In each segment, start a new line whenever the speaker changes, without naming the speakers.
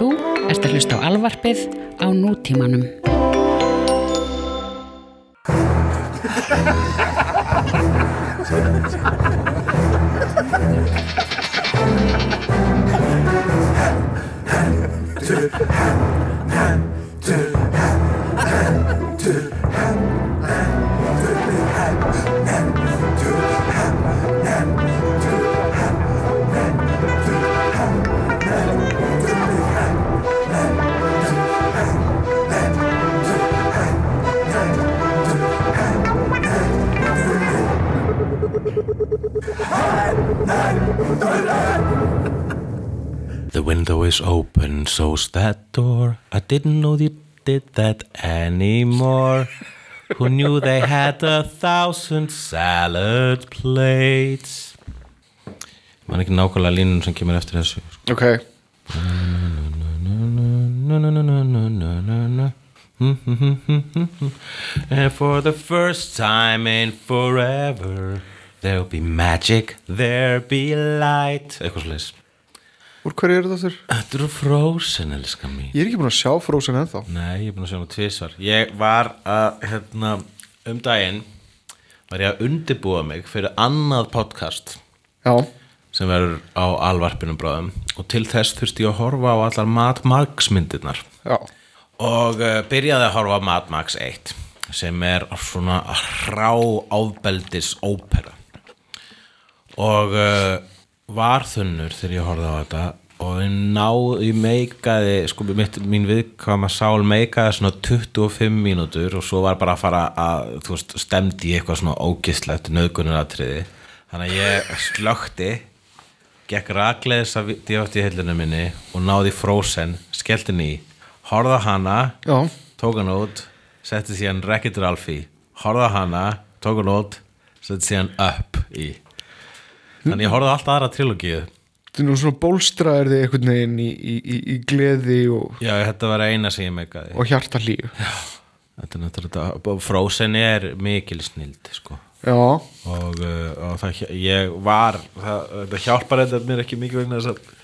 Þú ert að hlusta á alvarpið á nútímanum.
is open, so's that door. I didn't know you did that anymore. Who knew they had a thousand salad plates? Man ekki nákvæmlega línun sem kemur eftir þessu.
Ok.
And for the first time in forever There'll be magic, there'll be light Eitthvað slis
úr hverju er þetta þurr?
Þetta eru Frozen, elska mín.
Ég er ekki búin að sjá Frozen ennþá.
Nei, ég er búin að sjá hana tvisvar. Ég var að, hérna, um daginn var ég að undibúa mig fyrir annað podcast
Já,
sem verður á alvarpinum bráðum. Og til þess þurfti ég að horfa á allar Mad Max myndirnar.
Já,
og uh, byrjaði að horfa á Mad Max 1 sem er svona hrá ábeldis ópera og uh, var þunnur þegar ég horfði á þetta og ég náði, ég meikaði sko mitt, mín viðkvæma sál meikaði svona 25 mínútur og svo var bara að fara að, þú veist, stemdi í eitthvað svona ógislegt nöðgunaratriði þannig að ég slökti gekk rakleiðis að dífætt í heilinu minni og náði Frozen, skellti ný horfði á hana,
já.
tók hann út setti síðan Wreck-It Ralph í horfði á hana, tók hann út setti síðan Up í þannig ég horfði á allt aðra
Þetta er nú svona bólstraðir þig einhvern veginn í, í, í, í gleði og,
já, þetta var eina sem ég meikaði.
og hjarta hlýju
þetta er náttúrulega, Frozen er mikil snild sko.
Já,
og, uh, og það, ég var það, það hjálpar þetta mér ekki mikið vegna þess að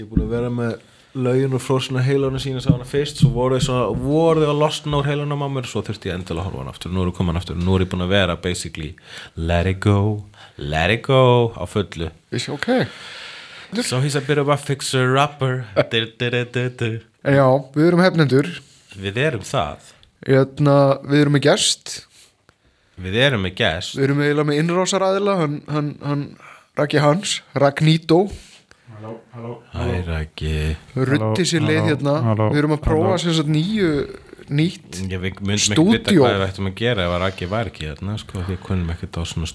ég er búin að vera með lögin og frósuna heilunum sína sá hana fyrst, svo voru þau svona, voru þau að losna úr heilunum á mér, svo þurfti ég endilega að horfa hann aftur, nú er ég komin aftur, nú er ég búin að vera basically, let it go let it go á fullu.
Sé ok
so he's a bit of a fixer-upper
já, við erum hefnendur.
Við erum það.
Hérna, við erum með gest.
Við erum með gest.
Við erum eiginlega með innrásaræðila hann, hann, hann Raki Hans, Ragnító
Æra ekki
Rutti sér leið
halló,
hérna.
halló,
Við erum að prófa
halló.
sagt nýju nýtt
Ég við myndum ekki vita hvað við ættum að gera ef að Raki var ekki hérna, sko, því kunnum ekkert á svona.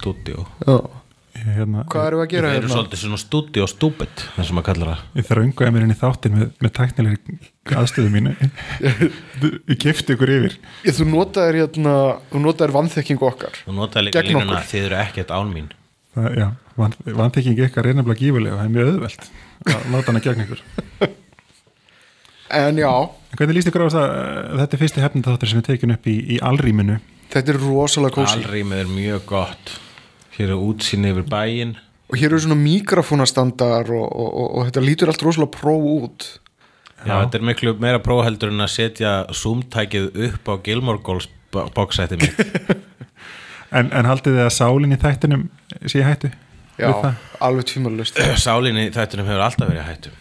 Ég, hérna,
Hvað við að
Við
gera
erum
hérna?
svolítið svona stúdíó stúbit, það sem að kalla það.
ég þarf að unga mér inn í þáttin með, með tæknilegri aðstöðu mínu ég kefti ykkur yfir
Ég, þú notaðir hérna, þú notaðir vannþekkingu okkar
Þú notaði líka línuna,
okkur.
þið eru ekkert án mín.
það, já, van, vantekking ykkar er nefnilega gífulega og það er mjög auðvelt að láta hana gegn ykkur
En já,
hvernig líst ykkur á þess að uh, þetta er fyrsti hefnindáttur sem er tekin upp í, í alrýminu
þetta er rosalega kósi
Alrýmið er mjög gott. Hér er útsýni yfir bæinn.
Og hér eru svona mikrofónastandar og, og, og, og þetta lítur allt rosalega pró út
Já, þetta er miklu meira próheldur en að setja zoom-tækið upp á Gilmore Goals bóksætti mitt.
en, en haldið þið að sálinn í þættinum sé í hættu
Já,
það?
alveg tvímalust
Sálinni í þættunum hefur alltaf verið í hættu.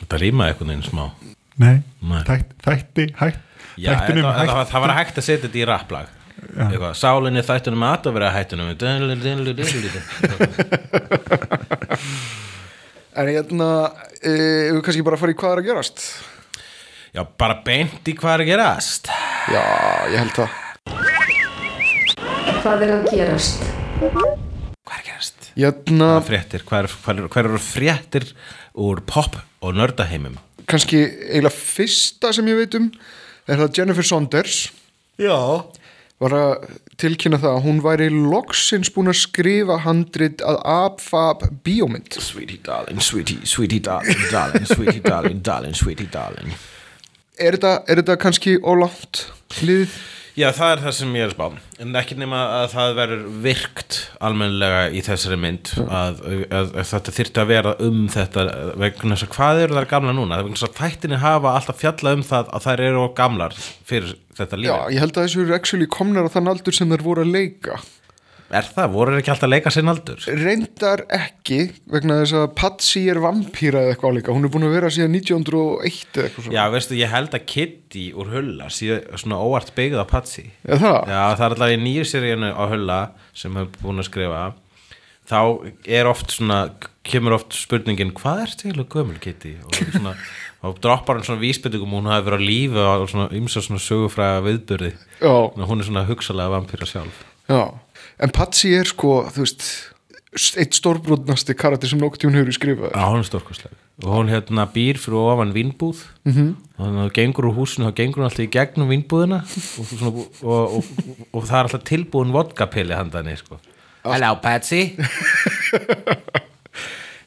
Þetta rýmaði eitthvað einn smá.
Nei. Þætt, þætti, hætt
Já,
þættinum
það, það,
hætt
það, var hægt að setja þetta í rapplag Eitthvað, sálinni þættunum að að vera hættunum
En hérna, e, við kannski bara í hvað er að gerast
Já, bara beint í hvað er að gerast
Já, ég held það
Hvað er að gerast?
Hvað er að gerast?
Hérna,
Hvað er fréttir? Hvað er, hvað er, hvað eru fréttir úr pop og nördaheimum?
Kannski eiginlega fyrsta sem ég veit um er það Jennifer Saunders.
Já.
Var að tilkynna það að hún væri loksins búin að skrifa handrit að ABFAB bíómynd.
Sweetie darling, sweetie, sweetie darling, darling, sweetie darling, darling, sweetie darling.
Er þetta, er þetta kannski ólátt liðið?
Já, það er það sem ég er að spá. En ekki nema að það verður virkt almennilega í þessari mynd að, að, að þetta þyrfti að vera um þetta vegna þess að hvað eru þær gamla núna? Vegna þess að þættinni hafa alltaf fjallað um það að þær eru of gamlar fyrir þetta lífi
Já, ég held að þessu eru komnar á þann aldur sem þær voru að leika
Er það? Voru þeir ekki alltaf að leika sinn aldur?
Reyndar ekki vegna þess að Patsy er vampíra eða eitthvað álíka hún er búin að vera síðan 1901 eða eitthvað svona
Já, veistu, ég held að Kitty úr Hulla síðan svona óvart byggð á Patsy
Já, það?
Já, það er alltaf í nýju seríunu á Hulla sem hefur búin að skrifa þá er oft svona kemur oft spurningin, hvað er til og gömul Kitty? Og svona og droppar hann svona vísbendingum hún hafi verið á lífi og svona ymsa svona sögufræða Þannig að hún er svona hugsalega vampýra sjálf
já En Patsy er sko, þú veist eitt stórbrotnasti karakter sem nokkuð tíun hefur skrifað.
Já, hún er stórkostlega og hún hérna býr fyrir ofan vínbúð. -hmm. og þannig að þú gengur úr húsinu þá gengur hún alltaf í gegnum vínbúðina. Og, svona, og, og, og, og það er alltaf tilbúin vodkapili handaðni sko. Hello Patsy.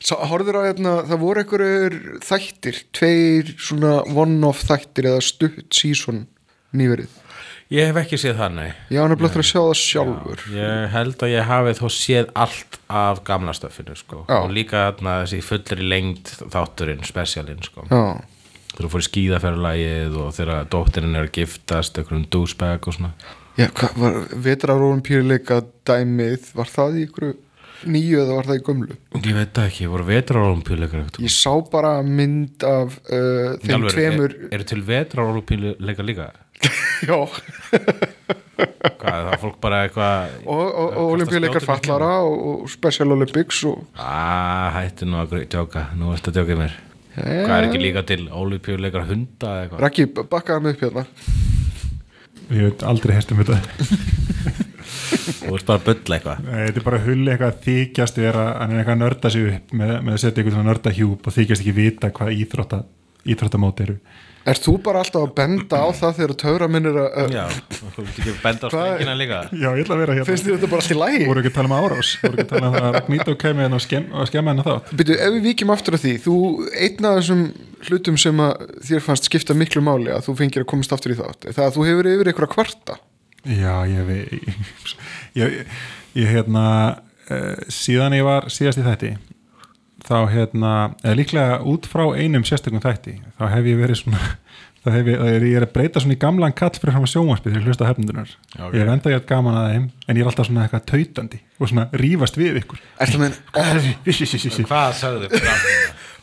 Horður á hérna, það voru einhverjur þættir, tveir svona one-off þættir eða stutt season nýverið
Ég hef ekki séð það, nei
Já, hann er blott að sjá það sjálfur
Ég held að ég hafi þó séð allt af gamla stöffinu sko.
Já.
og líka þarna, þessi fullri lengd þátturinn, spesialinn sko.
Já,
þegar þú fór í skíðaferðalagið og þegar dóttirinn er að giftast einhverjum douchebag og svona
Já hvað var vetrarórum pýrleika dæmið, var það í ykkur nýju eða var það í gömlu?
Ég veit ekki, voru vetrarólumpíuleikar eitthvað
Ég sá bara mynd af uh, þeim
Alveg,
tveimur
er, er til vetrarólumpíuleikar líka?
Já,
Hvað, er það fólk bara eitthvað
og, og, og
kasta
olimpíuleikar fallara og, og Special Olympics og
Ah, hættu nú að djóka, nú ertu að djóka í mér. Hvað er ekki líka til olimpíuleikar hunda eða eitthvað?
Raggi, bakkaði mig upp hérna.
Ég veit aldrei hest um þetta.
Þú ert bara að bulla eitthvað.
Nei, Þetta er bara hulli eitthvað að þykjast vera hann er eitthvað að nörda sig upp með, með að setja eitthvað nörda hjúp og þykjast ekki vita hvað íþrótta, íþróttamót eru
Er þú bara alltaf að benda á það þegar töfra minn er að
Já, þú ert ekki að benda á strengina líka.
Já, ég ætla að vera hérna.
Finnst þér þetta bara allt í lægi?
voru ekki að tala um árás? Voru ekki að tala um það að Ragnító kemur hérna og skemm- og skemma hennar þátt?
Byrju, ef við víkjum aftur að því, þú einn af þessum hlutum sem að þér fannst skipta miklu máli að þú fengir að komast aftur í þátt er það að þú hefur yfir ykkur að kvarta?
Já, ég veit ég, ég hérna uh, síðan ég var síðast í þætti þá hérna, eða líklega út frá einum sérstökum þætti þá hef ég verið svona þá hef ég, ég er að breyta svona í gamlan kall fyrir fram að sjónvarpið þegar ég hlusta hefnundunar
Ok.
ég er enda ég að gaman að þeim en ég er alltaf svona eitthvað tautandi og svona rífast við ykkur.
Með,
Hvað sagðu þið?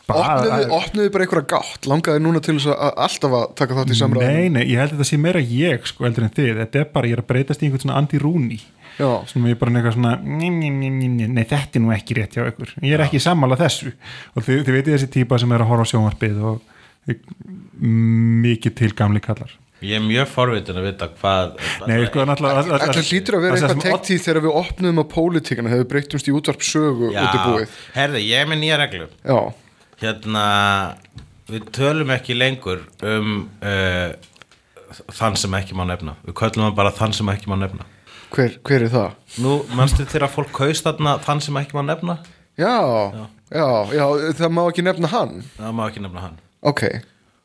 opnuðu, opnuðu bara einhverja gátt. Langaði núna til þess að alltaf að taka þátt í samræðinu
Nei, nei, ég held að þetta sé meira ég sko heldur en þið, þetta er bara, ég er að breytast í einhvern svona anti-rúni sem ég bara eitthvað svona nei, þetta er nú ekki rétt hjá ykkur. Ég er ekki sammála þessu. Og þið, þið veitir þessi típa sem er að horfa á sjónvarpið og mikið til gamli kallar.
Ég er mjög forvitin að vita hvað
Nei, sko, náttúrulega
Það hlýtur að vera eitthvað tekt í þegar við opnuðum á pólitíkana hefur breytumst í útvarp sögu út í búið
herði, ég er með nýja reglu.
Já,
Hérna, við tölum ekki lengur um uh, þann sem ekki má nefna. Við köllum hann bara þann sem ekki má nefna
hver, hver er það?
Nú, mannstu þegar fólk kaust þarna þann sem ekki má nefna?
Já, já, já, það má ekki nefna hann.
Það má ekki nefna hann.
Ok,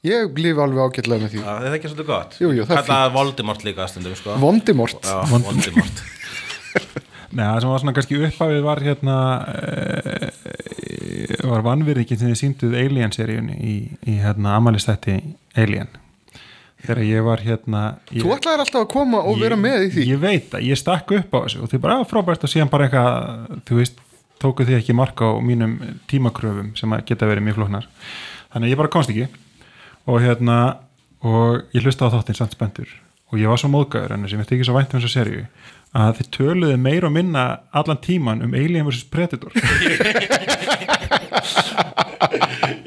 ég lifi alveg ágætlega með því.
Já, það er ekki svolítið gott.
Jú, jú, það er
Kallaði Voldemort líka stundum, sko.
Vondimort
Já, Voldemort.
Nei, það sem var svona kannski upphafið var hérna e, var vannvirðingin sem þið sínduð Alien-seríunni í, í hérna amalistætti Alien þegar ég var hérna ég,
Þú ætlaðir alltaf að koma og vera með í því.
Ég veit að ég stakk upp á þessu og þið bara "Ah, frábært. Og síðan bara eitthvað þú veist, tóku þið ekki marka á mínum tímakröfum sem að geta verið mjög flóknar. Þannig að ég bara komst ekki. Og hérna og ég hlusta á þáttinn samt spendur og ég var svo móðgæður en sem ég þykir svo vænt um þessa serju að þið töluðu meira og minna allan tíman um Alien vs Predator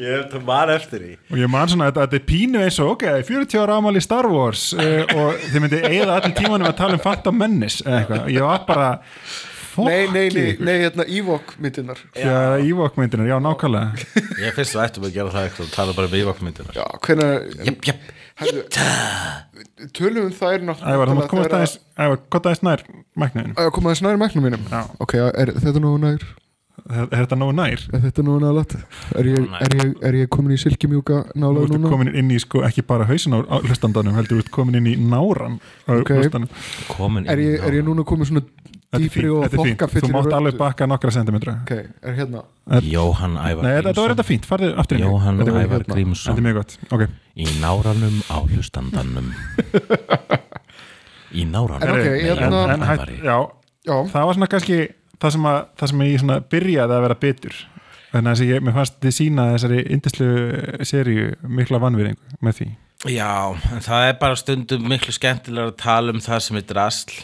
Ég hef það bara eftir því.
Og ég man svona að þetta er pínu eins og ok, 40 ára ámali Star Wars uh, og þið myndi eigða allir tímanum að tala um Phantom Menace eða eitthvað, ég var bara
Nei, nei, nei,
ykkur.
nei, hérna Ívok myndirnar.
Já, Ewok myndinar, já, nákvæmlega.
Ég finnst þú ættum að gera það eitthvað og tala bara um ívakkmyndinar
Já, hvenær
Jöp, jöp
Herðu, Tölum um þær náttúrulega
Ævar, þú mátt komast
þegar-
aðeins Ævar, gott aðeins nær
aðeins nær mæknum mínum
Já.
Ok, er þetta nú nær
er, er þetta nógu nær
Er þetta nú nálægt? Er ég, er, ég, er ég komin í silkimjúka
Þú
nálega
ert
núna?
komin inn í sko ekki bara hausin á hlustandanum heldur þú ert komin inn í náran á
Ok.
hlustanum
komin
Er ég, er ég núna komin svona
er fínt,
og
er fínt.
þokkafyllir
Þú mátt alveg bakka nokkra sentimetra
Ok, er hérna
Jóhann Ævar
Nei, þetta var þetta fínt, farðu aftur inn í.
Jóhann Ævar
hérna.
Grímsson
Þetta er mjög gott, ok
í náranum á hlustandanum í náranum
En ok,
Nei,
hérna-
en, hætt,
Ævari.
já,
Já,
það var svona kannski það sem, að, það sem ég byrjaði að vera bitur þannig að ég, mér fannst þið sína þessari indislu seríu mikla vannvýringu með því.
Já, en það er bara stundum miklu skemmtilega að tala um það sem er drasl.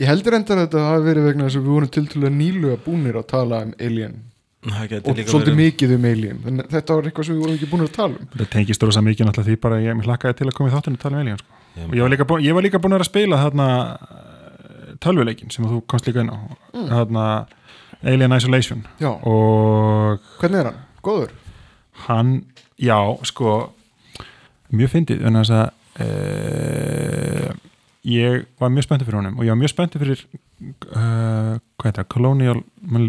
Ég heldur enda að þetta hafi verið vegna þess að við vorum tiltölulega nýluga búnir að tala um Alien. Og svolítið
verið.
mikið um Alien. Að þetta var eitthvað sem við vorum ekki búin að tala um.
Það tengist rosa mikið náttúrulega því bara að ég hlakkaði til að koma í þáttinu að tala um Alien sko.
Ég-
og var, líka búin, ég var líka búin að vera að spila þarna tölvuleikin sem þú komst líka inn á þarna Alien Isolation
Já,
og
hvernig er hann? Góður?
hann, já, sko mjög fyndið en þess að e, ég var mjög spenntið fyrir honum og ég var mjög spenntið fyrir uh, hvað heitir það, Colonial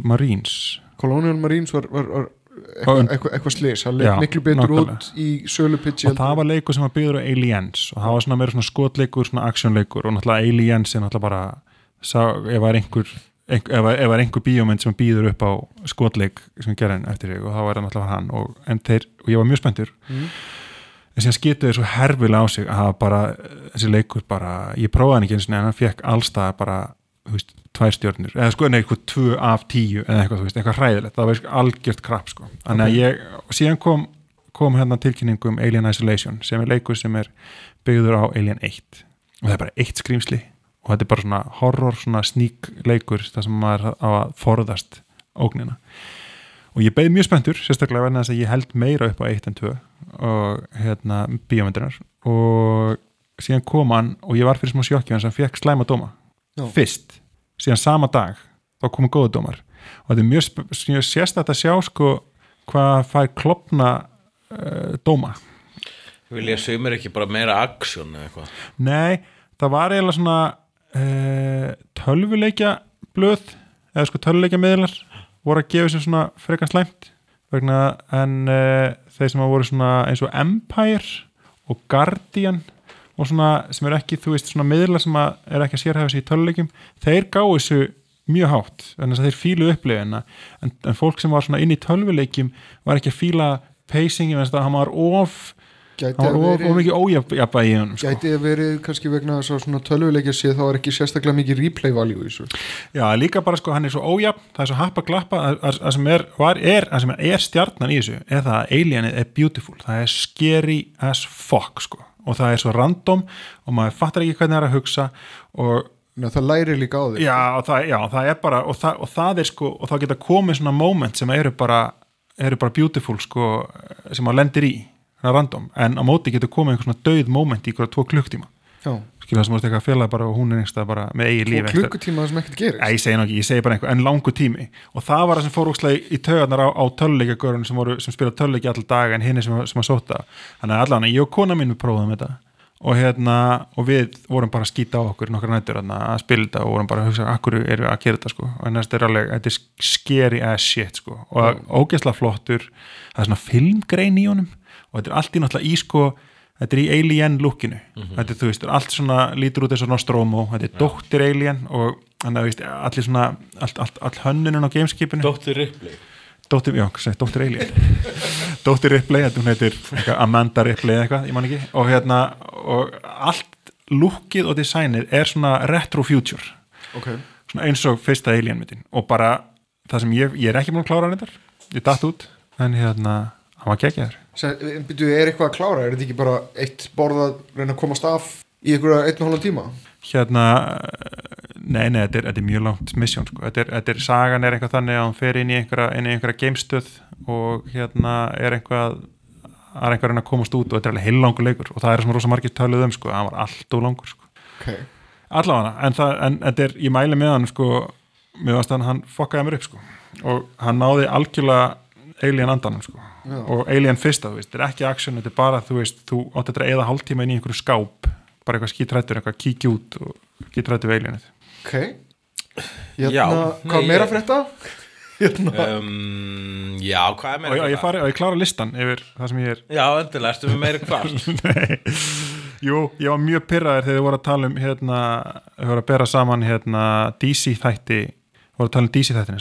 Marines
Colonial Marines var, var, var eitthvað, eitthvað, eitthvað slis það leit
Já,
miklu betur
nákvæmlega.
út í sölupitchi
og það var leikur sem var byggður á Aliens og það var svona meira svona skotleikur, svona actionleikur og náttúrulega Aliens er náttúrulega bara sá, ef það er einhver ef það er einhver bíómynd sem býður upp á skotleik sem gerði hann eftir sig og þá var það náttúrulega hann og, en þeir, og ég var mjög spenntur.
Mm.
en síðan skitu þeir svo herfilega á sig að hafa bara, þessi leikur bara ég prófaði hann ekki eins og hann fekk allstað bara, þú veist, tvær stjörnur. Eða sko, nei, eitthvað tvö af tíu eða eitthvað, þú veist, eitthvað hræðilegt, það var algjört krapp sko, þannig að ég, og síðan kom kom hérna tilkynningu um Alien Isolation sem er leikur sem er byggður á Alien 1 og það er bara eitt skrýmsli og þetta er bara svona horror, svona sník leikur þar sem maður á að forðast ógnina. Og ég beði mjög spenntur, sérstaklega verðin þess að ég held meira upp á 1 en 2 og hérna bíómyndunar og síðan kom hann og ég var fyrir smá sjokki hans að hann fekk slæma dóma.
Já.
fyrst, síðan sama dag þá komu góða dómar. Og þetta er mjög, sérstætt að sjá sko hvað fær klopna uh, dóma.
Vilja sumir ekki bara meira aksjón eða eitthvað?
Nei, það var eiginlega svona uh, tölvuleikja blöð eða sko tölvuleikja miðlar voru að gefa sér svona frekar slæmt vegna en uh, þeir sem að voru svona eins og Empire og Guardian og svona sem er ekki, þú veist, svona miðlar sem að er ekki að sérhæfa sér í tölvuleikjum þeir gáðu þessu mjög hátt þess að þeir fílu upplifina en, en fólk sem var svona inn í tölvuleikjum var ekki að fíla pacingin þess að hann var of
verið
mikið honum sko.
gæti að verið kannski vegna þess að svona tölvuleikja sé þá er ekki sérstaklega mikið replay value í þessu
Já, líka bara sko, hann er svo ójafn það er svo happa glappa að- að að sem er, var, er, sem er stjarnan í þessu er það að alienið er beautiful það er scary as fuck sko. og það er svo random og maður fattar ekki hvernig það er að hugsa og
Ná, það læri líka á þig
já, og það, já, það er bara og það, og það er sko, og þá geta komið svona moment sem eru bara, eru bara beautiful sko, sem maður lendir í svona random, en á móti getur komið einhver svona döð moment í ykkur tvo klukktíma skilja það sem voru eitthvað félag bara og hún er einhverstað bara með eigin líf
og
einhvers-
klukkutíma sem ekkert gerist.
Æ, ég segi ekki, ég segi bara einhver, en langu tími. Og það var það sem fór úkslega í taugarnar á, á töluleikagörun sem, sem spila töluleiki all dag en hinn sem, sem að sóta þannig að allan, ég og kona mín við prófum þetta. Og hérna, og við vorum bara að skýta á okkur nokkra nættur að spila þetta og vorum bara að hugsa, akkur við að gera þetta sko? Og en þetta er alveg, þetta er scary as shit sko, og ógeðslega flottur. Það er svona filmgrein í honum og þetta er allt í náttúrulega í sko þetta er í alien lookinu. Þetta er, þú veist, allt svona lítur út eins og Nostromo, þetta er dóttir alien og þannig að, þú veist, allir svona allt, allt, allt hönnunum á gameskipinu.
Dóttir Ripley.
Dóttir, já, segir, dóttir alien. Dóttir Ripley, þetta hún heitir Amanda Ripley eða eitthvað, ég man ekki. Og hérna, og allt lukkið og designið er svona retro future.
Ok,
svona eins og fyrsta alien myndin. Og bara það sem ég, ég er ekki búin að klára þetta ég datt út, en hérna hann var geggjaður
byrju, er eitthvað að klára? Er þetta ekki bara eitt borð að reyna að komast af í einhverja einn og halvan tíma?
Hérna nei, nei, þetta er, þetta er mjög langt mission sko. þetta, er, þetta er, sagan er eitthvað þannig að hann fer inn í einhverja, einhverja gamestöð og hérna er það einhver að reyna að komast út og þetta er alveg heilangur leikur og það er svona rosa margir töluð um sko, hann var allt og langur sko.
Ok,
allavega, en, það, en þetta er, ég mæli með hann sko, mér varst að hann fokkaði mér upp sko, og hann náði algjörlega alien andanum sko
Já.
og alien fyrsta, þú veist, þetta er ekki action þetta er bara, þú veist, þú átt þetta eða hálftíma inn í einhverju skáp, bara eitthvað skítrættur eitthvað kíkja út og skítrættur við alienið.
Ok. Hérna,
Já,
hvað meira
ég-
frétta? hérna.
um, Já, hvað er
og
meira
ég, og ég, fari, og ég klára listan yfir það sem ég er
Já, endilega, ertu með meira hvað
Nei, jú, ég var mjög pyrraður þegar þið voru að tala um hérna, þið voru að bera saman hérna DC þætti, voru að tala um DC þættin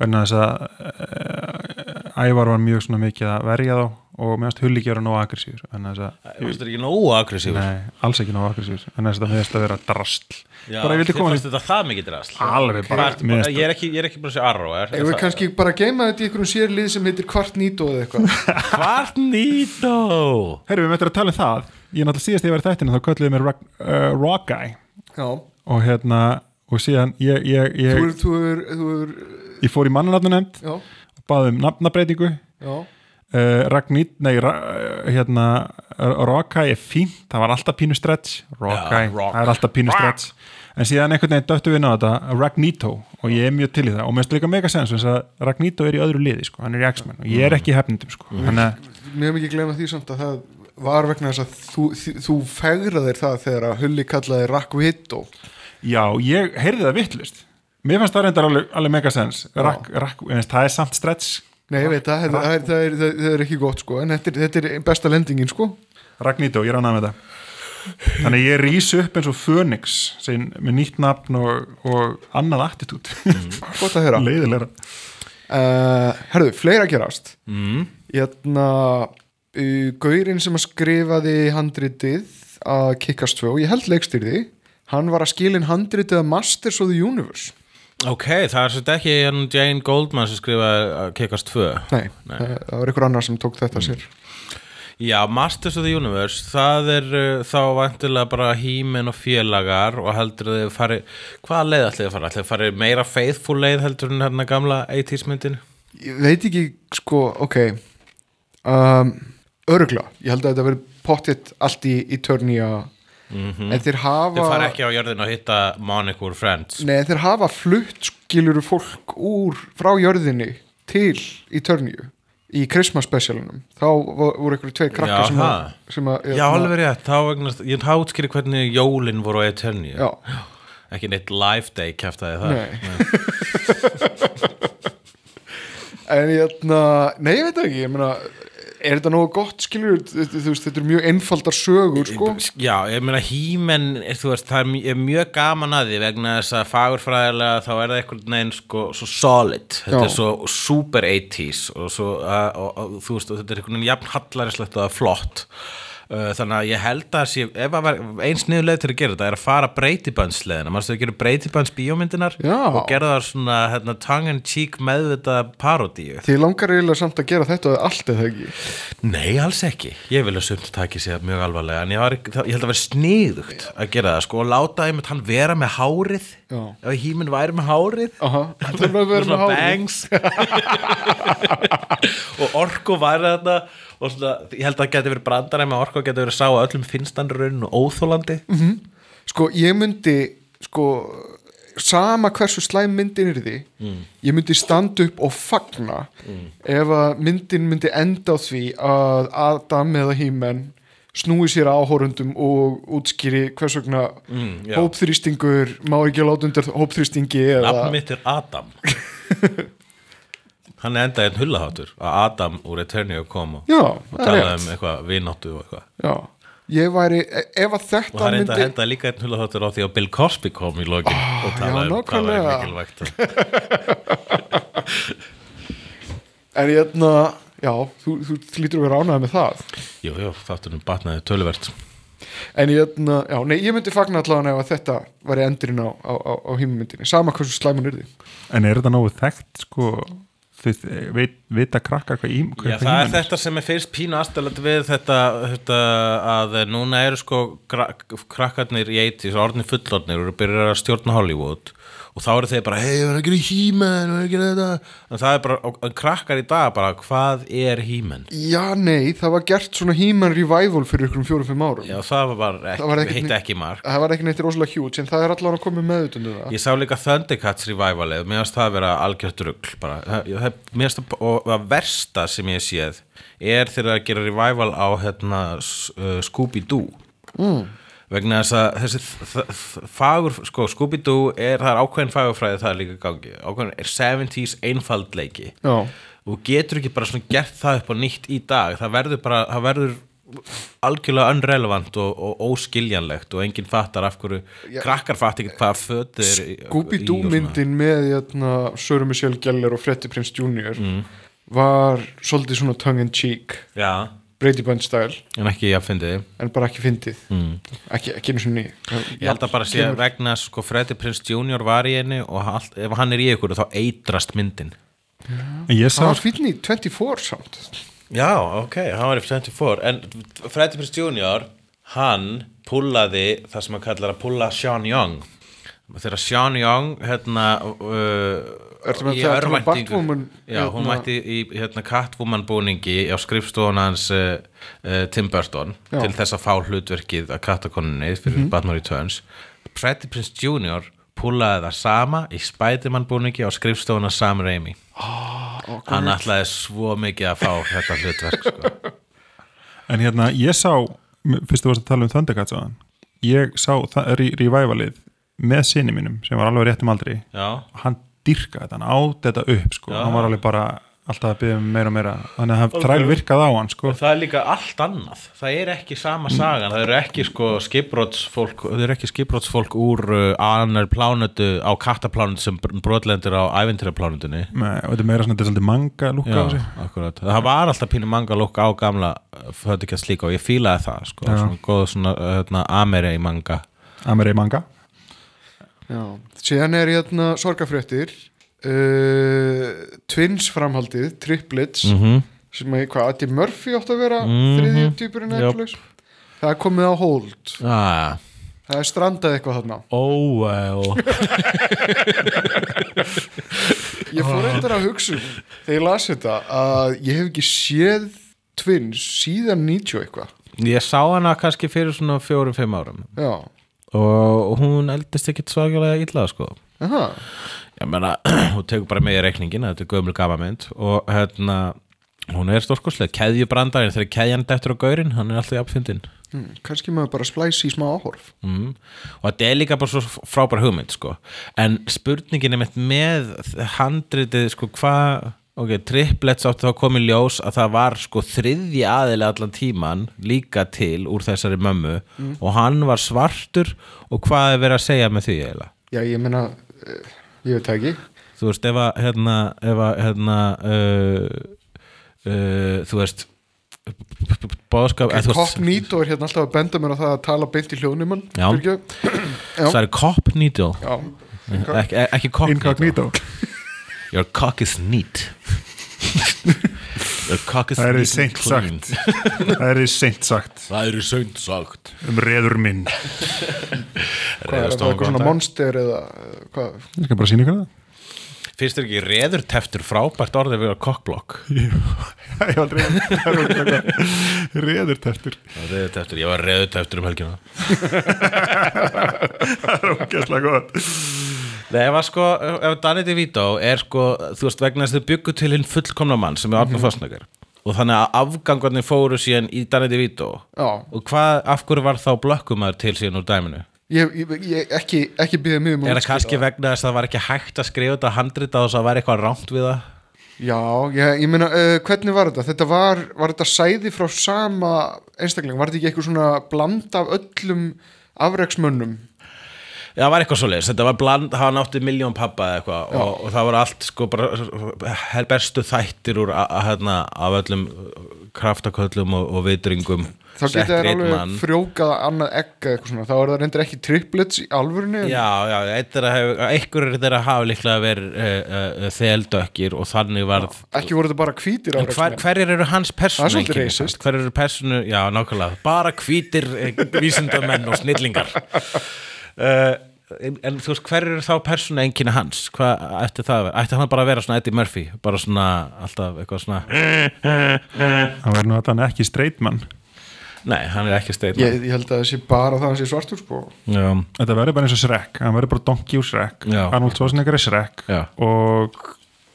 verðna þess að uh, Ævar var mjög svona mikið að verja þá og meðast hulli gera nóg aggressífur
Þú veist ekki nógu aggressífur?
Nei, alls ekki nóg aggressífur en þess að meðast að vera drastl
Já,
bara ég
þið fannst þetta það mikið drast
Alveg bara,
bara- Ég er ekki, ég er ekki búin að segja arro er,
Ef við kannski bara geima þetta í einhverjum sérlið sem heitir Kvart Nító eða eitthvað?
Hvart nýtó
Herru, við möttum að tala um það. Ég er náttúrulega síðast ég var í þættinu þá ég, fór í mannanatnunemnd
Já,
og baði um nafnabreitingu
já,
uh, Ragnít, nei ra, uh, hérna, Rockeye er fínt það var alltaf pínu stretch.
Já, rock.
það er alltaf pínu stretch. En síðan einhvern veginn döttu við inn á þetta Ragnito og ég er mjög til í það. Og mér finnst líka mega sens þess að Ragnito er í öðru liði sko, hann er í X-Men og ég er ekki í hefnindum sko.
mér hef ekki glemma því samt að það var vegna þess að þú, þú, þú fegraðir það þegar að Hulli kallaði Rakvito
já, ég heyrði það vittlust mér fannst það reyndar alveg, alveg mega sens. Rak, rak, en það er samt stretch.
Nei, ég veit það, það, það, það, er, það, það er ekki gott sko. En þetta er, þetta er besta lendingin sko.
Ragnito, ég er ánægð með þetta. Þannig að ég rís upp eins og Phoenix sem, með nýtt nafn og, og annað attitút.
Gott að heyra.
Leiðilega
uh, Herðu, fleira gerast.
Mm.
Hérna uh, Gaurinn sem að skrifaði handritið að Kickast 2 og ég held leikstýrði hann var að skilin handritið að Masters of the Universe
Ok, það er svolítið ekki Jane Goldman sem skrifaði að Kickast 2
Nei, Það, það var einhver annar sem tók þetta sér
Já, Masters of the Universe það er uh, þá vantilega bara hímin og félagar og heldur þið fari, hvaða leið ætlið þið að fara? ætlið þið að fara meira faithful leið heldur en hérna gamla 80s myndin?
Ég veit ekki, sko, ok um, Örgla Ég held að þetta veri pottitt allt í, í törni að en þeir hafa
Þið fara ekki á jörðin að hitta Monica úr Friends.
Nei, þeir hafa flutt skiluru fólk úr frá jörðinni til í törnju í Christmas specialunum þá vo- voru einhverju tveir krakkar
Já,
sem, að, sem að
Já, alveg rétt, ég hátskýri hvernig jólin voru á
Já,
ekki neitt live day kæftaði það.
Nei. en ég ætna nei, ég veit ekki, ég meina er þetta nógu gott skilur þetta er mjög einfaldar sögur sko.
Já, ég meina veist, það er mj- mjög gaman að því vegna þess að fagurfræðilega þá er það einhvern veginn sko, svo solid. Þetta
Já.
er svo super 80s og, svo, uh, og, og þú veist, og þetta er veginn jafn hallarislegt og það er flott þannig að ég held að sé, ef að eins niðurleið til að gera þetta er að fara breytiböndsleðina maður stöðu að gera breytibönds bíómyndinar
Já.
og gera það svona hérna, tongue in cheek meðvita parodíu?
Þið langar eiginlega samt að gera þetta allt eða ekki?
Nei, alls ekki. Ég vil að sumt taki sér mjög alvarlega, en ég, var, ég held að vera sniðugt að gera það, sko, og láta einmitt hann vera með hárið,
Já.
ef híminn væri með hárið,
Aha, það er að vera með hárið.
og orku væri þarna og svona, ég held að það geti verið brandara með orku geti verið sá að öllum finnst hann raun og óþólandi
Sko, ég myndi sko, sama hversu slæm myndin er því ég myndi standa upp og fagna ef að myndin myndi enda á því að Adam eða Hímen snúi sér áhórundum og útskýri hvers vegna
Mm,
hópþrýstingur má ekki láta undir hópþrýstingi eða
Nafn mitt er Adam Hann er endaðið hullaháttur að Adam úr Eternia kom og,
Já,
og talaði
rétt.
um eitthvað vináttu og eitthvað.
Já, ég væri, ef að
og
þetta
hann reynda að
myndi
henda líka einn hulaháttur á því að Bill Cosby kom í lokin og
já,
talaði um hvað var
nákvæmlega.
mikilvægt.
En ég ætna, já, þú, þú lítur að vera ánægð með það.
Jú, jú, þáttunum batnaði töluvert.
En ég, na, já, nei, ég myndi fagna allavega ef að þetta væri endurinn á, á, á, á hímumyndinni, sama hversu slæmun er því.
En er þetta nógu þekkt sko, veist, veit, vita krakka hvað ím
Já, það er þetta sem er fyrst pínu aðstæðlega við þetta, þetta að núna eru sko krak, krakkarnir í 80s orðnir fullorðnir og eru byrjar að stjórna Hollywood og þá eru þeir bara, hei, við erum að gera hímen við erum að gera þetta en það er bara, og, og krakkar í dag bara, hvað er hímen?
Já, nei, það var gert svona híman revival fyrir ykkur um fjórum-fimm árum.
Já, það var bara
Það var
ekki,
ekkert
hitt ekki mark
Það var ekki neitt rosalega hjút, en það er allavega að koma með utan það.
Ég sá líka Thundercats revivalið mér finnst það að vera algjört. Það- það- mér finnst það, og það versta sem ég séð er þegar að gera revival á hérna, uh, Scooby-Doo mm. Vegna þess að þessi fagur, sko, Scooby-Doo er, það er ákveðin fagurfræði það er líka gangi, ákveðin er 70s einfaldleiki.
Já,
og getur ekki bara svona gert það upp á nýtt í dag, það verður bara, það verður algjörlega unrelevant og, og óskiljanlegt og enginn fattar af hverju, krakkar fatt ekki hvað föt er
Scooby-Doo myndin með jötna, Söru Michelle Geller og Freddie Prinze Jr.
Mm.
var svolítið svona tongue-in-cheek
Já,
Brady Bunch style.
En ekki að fyndi þið
en bara ekki fyndið.
Mm.
ekki, ekki einu sinni.
Ég held að bara sé vegna sko Freddy Prince Jr. var í henni og allt, ef hann er í ykkur þá eitrast myndin.
En ég sá,
það var fínn í 24 samt.
Já, ok, hann var í 24 en Freddy Prince Jr. hann pullaði það sem hann kallar að pulla Sean Young þegar Sean Young hérna uh, í örvæntingu- hún
hérna-
mætti í hérna, Catwoman búningi á skrifstofun hans uh, uh, Tim Burton
Já.
Til þess að fá hlutverkið að kattakonunni fyrir Batman Returns Freddy Prince Jr. pullaði það sama í Spiderman búningi á skrifstofun hans Sam Raimi
oh,
hann ætlaði svo mikið að fá þetta hlutverk sko.
en hérna, ég sá fyrst þú varst að tala um Thundercats ég sá það er í revivalið með sinni mínum sem var alveg réttum aldri
Já,
og hann dyrka þetta, hann át þetta upp sko.
Já.
hann var alveg bara alltaf að byggja um meira og meira þannig að það þræl virkað á hann sko.
það er líka allt annað það er ekki sama sagan það eru ekki sko skipbrotsfólk það eru ekki skipbrotsfólk úr uh, annar plánutu á kattaplánutu sem brotlendur á ævintýraplánutunni
þetta er meira svona, þetta er svolítið manga lúka á sig
akkurat. Það var alltaf pínu manga lúk á gamla fötukast líka og ég fílaði það sko, svona góð svona hérna, ameri manga
Amerei manga.
Síðan er hérna sorgafréttir uh, Twins framhaldið Triplets
-hmm.
sem er hvað, Adi Murphy átt að vera
Mhm.
þriðjum týpurinn eitthvað það er komið á hold.
Ah,
það er strandað eitthvað þarna.
Oh well
ég fór eitthvað að hugsa um þegar ég las þetta að ég hef ekki séð Twins síðan 90 eitthvað.
Ég sá hana kannski fyrir svona fjórum-fimm árum.
Já,
og hún eldist ekkit svakalega illa sko.
Aha.
Ég meina, hún tekur bara með í reikningin þetta er gömul gamamynd og hérna, hún er stórkoslega keðjubrandarinn þegar keðjan dettur á gaurinn hann er alltaf jafnfyndin
hmm, kannski maður bara splæsi í smá áhorf.
Mm. og þetta er líka bara svo frábær hugmynd sko. en spurningin er með handritið sko hvað ok, triplets áttu þá komið ljós að það var sko þriðji aðilega allan tíman líka til úr þessari mömmu og hann var svartur og hvað er verið að segja með því eiginlega
já, ég meina, uh, ég veit ekki
þú veist, ef að hérna, ef að hérna uh, uh, þú veist bóðskap
er hérna alltaf að benda mér á það að tala beint í hljóðnumann
Já.
Já.
það er
Já.
ekki,
incognito
your cock is neat. Your cock is
það er
neat
því seint
clean.
sagt. Það er því seint sagt.
Það eru sönd sagt.
Um reður minn.
Hvað er það, eitthvað svona monster eða uh, hvað,
ég skal bara sína ykkur það.
Finnst þér ekki reður teftur frábært orðið við að kokkblokk?
Ég hef aldrei reður teftur.
Reður teftur, ég var reður teftur um helgina.
Það er ógæslega gott
Nei, ef að sko, ef Danny DeVito er sko, þú veist, vegna þess að þau byggu til hinn fullkomna mann sem er Arnur Fossnagar og þannig að afgangarnir fóru síðan í Danny DeVito
já,
og hvað, af hverju var þá blökkumæður til síðan úr dæminu?
ég, ég, ekki, ekki býða mjög um að
Er það kannski vegna þess að það var ekki hægt að skrifa þetta handrita og þess að það var eitthvað rámt við það?
Já, ég, ég meina, uh, hvernig var þetta? Þetta var, var þetta sæði frá sama einstakling, var þetta ekki eitthvað svona bland af öllum afreksmönnum?
Það var eitthvað svo leiðis, þetta var bland, það var náttið miljón pappa eða eitthvað og, og það var allt sko bara hel bestu þættir úr að, að, hérna, af öllum kraftaköllum og, og vitringum.
Þá þær
einn
alveg frjókað annað egg eitthvað svona, þá er það reyndir ekki triplets í alvörunni en-
Já, já, eitt er að einhverjur þeirra hafa líklega verið uh, uh, þeldökkir og þannig varð
Ekki voru þetta bara hvítir
En hver, hverjir eru hans persónu
Það er svolítið
einkenni
racist.
samt? Hver eru persónu, já nákvæmlega. Bara hvítir eh, vísindamenn og snillingar. Uh, en, en þú veist, hver eru þá persónu einkenni hans? Hvað ætti það að vera? Ætti hann bara að vera svona Eddie Murphy? Bara svona, alltaf eitthvað svona
það verður nú að hann ekki streitmann
Nei, hann er ekki steinn
ég, ég held að það sé bara það að hann sé svartur sko
Já,
þetta verður bara eins og Shrek hann verður bara Donkey úr Shrek
Já.
Arnold Schwarzenegger er Shrek
Já.
og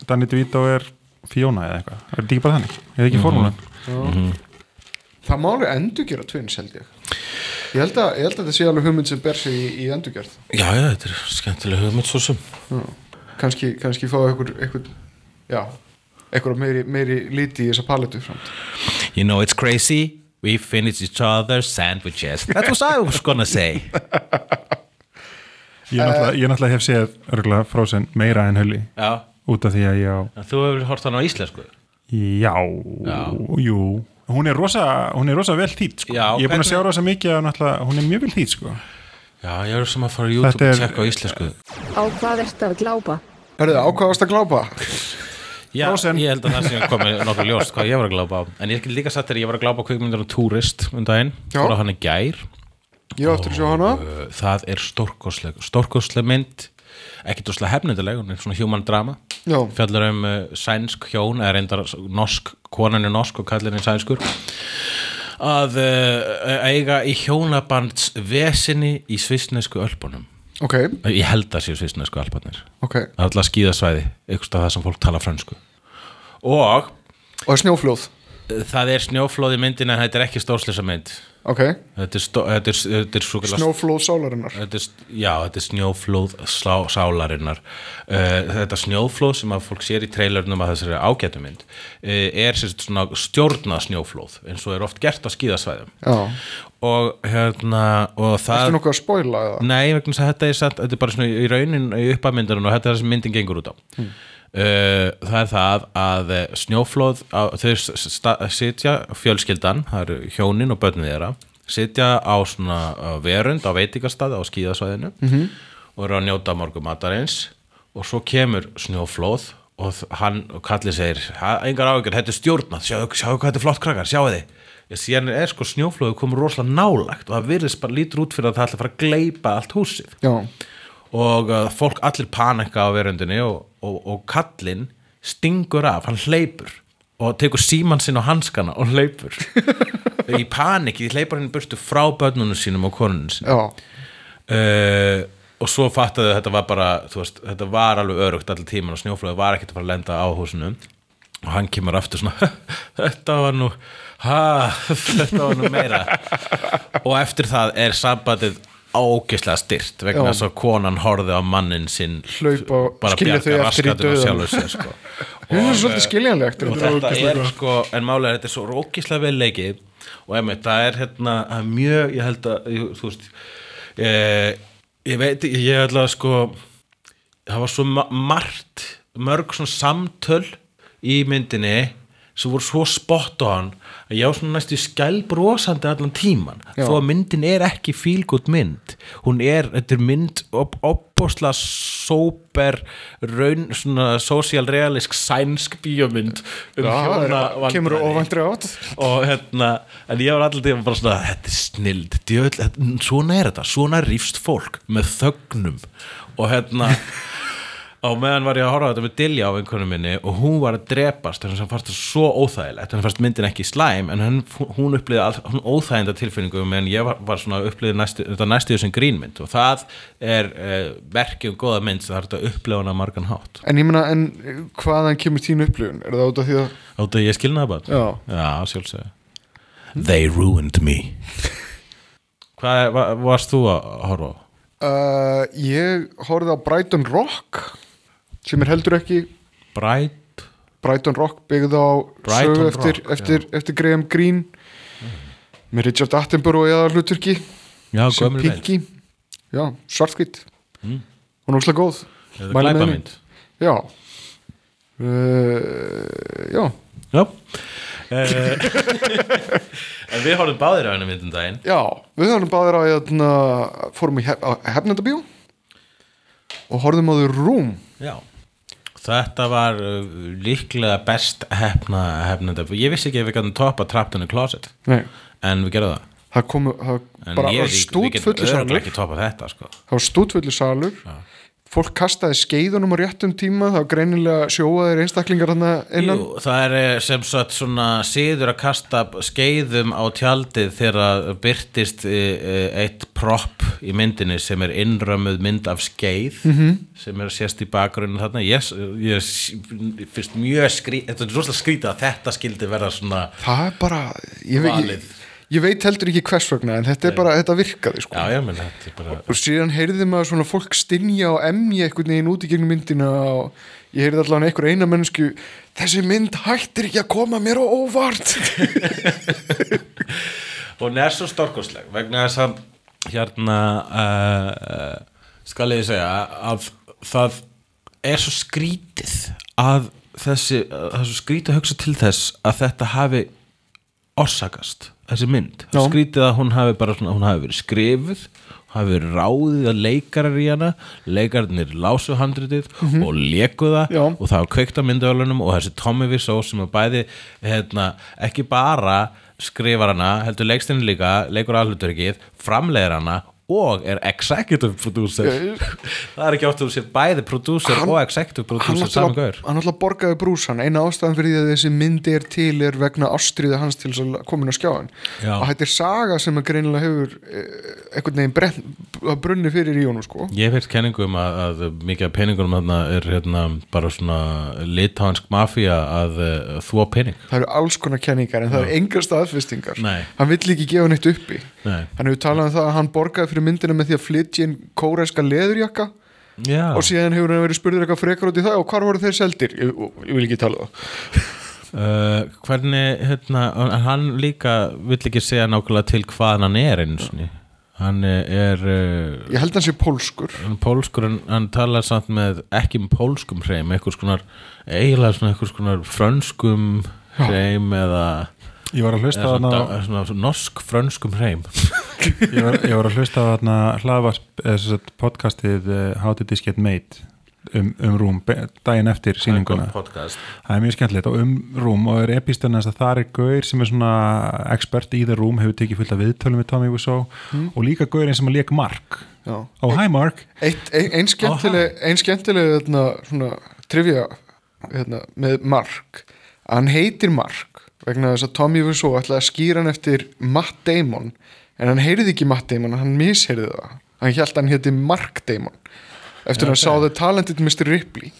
Danny DeVito er Fiona eða eitthvað er þetta ekki bara þannig? eða ekki formúlan?
Það má alveg endur gera twins held ég Ég held að, ég held að þetta sé alveg hugmynd sem ber sig í, í endurgerð.
Já, já, þetta er skemmtilega hugmynd svo sem.
Kannski, kannski fá einhver, einhver já, einhver meiri, meiri liti í þessa palettu framt
You know it's crazy. We finish each other's sandwiches. That was I was gonna say
Ég náttúrulega, ég náttúrulega hef séð örgulega Frozen meira en Hulli.
Já,
út af því að ég á
en þú hefur hort hann á íslensku?
Já,
Já.
jú Hún er rosa, hún er rosa vel þýtt sko.
Já,
Ég er búin að sjá rosa mikið að hún er mjög vel þýtt sko.
Já, ég er sem að fara á YouTube
er-
og tjekka á íslensku
Á hvað ertu að glápa?
Herðu, ákvaðast að glápa
Já,
Frozen.
ég held að það sem komið nokkuð ljóst hvað ég var að glápa á En ég get líka satt þegar ég var að glápa á kvikmyndur um Tourist um daginn,
Já.
fór að hann í gær
Ég á eftir að sjá hana
Uh, Það er stórkostleg stórkostleg mynd ekki dóslega hefnindileg, hún er svona human drama.
Já,
fjallar um uh, sænsk hjón eða reyndar norsk, konan er norsk og kallin er sænskur að uh, eiga í hjónabands vesinni í svisnesku ölpunum.
Ok,
ég held að séu svisnesku ölpunir
ok.
Það er alltaf skíðasvæði, eitthvað það sem fólk tala fransku og
Og snjóflóð,
það er snjóflóð í myndin en þetta er ekki stórslisa mynd
ok.
Þetta er, er, þetta er
Snjóflóð sálarinnar.
Þetta er, já, þetta er snjóflóð sálarinnar. Uh, þetta snjóflóð sem að fólk sér í trailernum að þessari ágætumynd uh, er sérst svona stjórnað snjóflóð eins og er oft gert á skíðasvæðum.
Já,
og hérna og
ertu
það
nokkuð að spoila eða?
Nei, vegna þetta er, satt, þetta er bara í raunin í uppamyndarinn og þetta er það sem myndin gengur út á. Uh, það er það að eh, snjóflóð sta- sitja fjölskyldan, það eru hjónin og börnin þeirra sitja á svona verund á veitingastað á skíðasvæðinu -hmm. og eru að njóta morgum matarins og svo kemur snjóflóð og hann og kallið segir "Ha, engar áhyggjur, þetta er stjórnað, sjáu, hvað þetta er flott krakkar, sjáu þið síðan er sko snjóflóðu komur rosalega nálagt og það virðist bara lítur út fyrir að það ætla að fara að gleypa allt húsið.
Já,
og uh, fólk allir panika á verundinni og, og, og kallinn stingur af, hann hleypur og tekur síman sinn á hanskana og hleypur. Í paniki, því hleypur hann burtu frá börnunum sínum og konunum sínum. Uh, og svo fattaðu að þetta var bara þú veist, þetta var alveg örugt allir tíman og snjóflöðu var ekkert að fara að lenda á húsinu. Og hann kemur aftur svona þetta var nú ha, þetta var nú meira. Og eftir það er sambandið ógeðslega styrt vegna þess að konan horfði á mannin sinn
Hlaupa og
bara bjarga á
dauðanum.
sjálfur sér sko.
það er svolítið skiljanlegt
og þetta er sko, en málega þetta er svo rókislega vel leikið og einmitt, það er hérna mjög, ég held að þú veist, ég, ég veit ég held að sko það var svo ma margt mörg svona samtöl í myndinni sem voru svo spot on að ég á svona næstu skælbrosandi allan tíman
Já.
þó að myndin er ekki fílgút mynd hún er, þetta er mynd op opbósla sóper raun, svona sósíalrealisk sænsk bíómynd um hjónavandræði.
kemur óvæntri átt
og hérna, en ég var allir tíma bara svona, þetta er snild þetta, svona er þetta, svona rífst fólk með þögnum og hérna á meðan var ég að horfa þetta með Dilja á einhvern minni og hún var að drepast þannig að hann fannst það svo óþægilegt. Hann fannst myndin ekki slæm en hann, hún upplýði all, hún óþæginda tilfinningu meðan ég var, var svona upplýði næstu, þetta næstu þessum grínmynd. Og það er uh, verkið um góða mynd sem það er að upplifa hana á margan hátt.
En ég meina, en hvaðan kemur þín upplifun? Er það út af því að
Áttu að ég skilnaði bara.
Já.
Já, sjálfsögðu. They ruined me. Hvað va- varst þú að horfa á?
uh, Ég horfði á Brighton Rock sem er heldur ekki
Bright.
Brighton Rock byggð á sögu eftir, eftir, eftir Graham Greene með Richard Attenborough eða hluturki
Já,
sem já, svartkvitt
Mm.
er óslega góð.
Glæpamynd?
henni. já. Uh, já.
Já. Eh, En við horfum báðir á henni myndum daginn.
Já, við höfum báðir á hérna, fórum í hef, hefnendabíó og horfðum á The Room.
Já Þetta var uh, líklega best hefna hefnenda. Ég vissi ekki að við gætum toppa Trapped in a Closet
Nei,
En við gerðum það.
Það komu það bara
örugglega
salur.
sko.
það var stútfullu salur fólk kastaði skeiðunum á réttum tíma var greinilega sjóaðir einstaklingar
Jú, það er eh, sem sagt svona síður að kasta skeiðum á tjaldið þegar byrtist eh, eh, eitt propp í myndinni sem er innrömmuð mynd af skeið
Mhm.
-hmm. sem er sérst í bakgrunni þarna ég, ég fyrst mjög skrítið þetta er rosalega skrítið að þetta skildi verða svona
það er bara ég,
Valið.
ég, ég veit heldur ekki hvers vegna en þetta er bara, þetta virkaði sko.
Já, ég menn þetta bara
og síðan heyrði maður svona fólk stinja og emja einhvern veginn út í gegnum myndina og ég heyrði allavega einhver eina mennsku þessi mynd hættir ekki að koma mér á óvart.
Hún er svo storkosleg vegna þess að hérna uh, skal ég segja að það er svo skrítið að þessi, að er svo skrítið hugsa til þess að þetta hafi orsakast þessi mynd,
Já.
skrítið að hún hafi bara svona, hún hafi verið skrifuð hafi verið ráðið að leikarar í hana leikararnir lásu handritið og leku það
Já.
og það var kveikt á myndavölunum og þessi Tommy Wiseau sem er bæði hérna, ekki bara skrifar hana, heldur leikstinni líka leikur aðhluturikið, framleiðir hana og er executive producer. Það er ekki oft að þú sér bæði producer
Hann-
og executive producer saman gaur.
hann náttúrulega borgaði brúsan eina ástæðan fyrir því að þessi mynd er til er vegna ástriði hans til að komin á skjáin
Já.
og þetta er saga sem að greinilega hefur eh, einhvern veginn brenn, að brunni fyrir í honum sko.
Ég hef heilt kenningu um að, að mikið af peningunum þarna er hérna bara svona litáhansk mafía að uh, þvó pening.
Það eru alls konar kenningar en það eru engar staðfestingar. Hann vill ekki gefa neitt uppi
Nei.
hann hefur talað um það að hann borgaði fyrir myndina með því að flytja inn kóreska leðurjakka.
Já,
og síðan hefur hann verið spurður eitthvað frekar út í það og hvar voru þeir seldir? Ég, ég vil ekki tala um það.
Uh, hvernig hérna, hann líka vill ekki segja nákvæmlega til hvað hann er einu sinni. Hann er uh,
ég held hann sé pólskur.
hann pólskur en hann talar samt með ekki með pólskum hreim eitthvað skonar, eiginlega svona eitthvað skonar frönskum hreim eða,
Ég var að hlusta á
svona,
hana,
svona, svona norsk frönskum hreim.
Ég var, ég var að hlusta á hana hlaðvarp eða sem sagt podcastið eh, How Did This Get Made um, um Rúm daginn eftir sýninguna.
podcast.
Það er mjög skemmtilegt. Og um Rúm og er epistöðnast að það er gaur sem er svona expert í The Room, hefur tekið fullt af viðtölum við Tommy Wiseau. Og líka gaurinn sem að leik Mark.
Já.
oh hi Mark.
Eitt, ein, ein skemmtileg, hérna, svona, trivia hérna, með Mark. Hann heitir Mark vegna þess að Tommy Wiseau ætlaði að skýra hann eftir Matt Damon en hann heyrði ekki Matt Damon, hann misheyrði það hann held hann hétti Mark Damon eftir að hann sá The Talented Mr. Ripley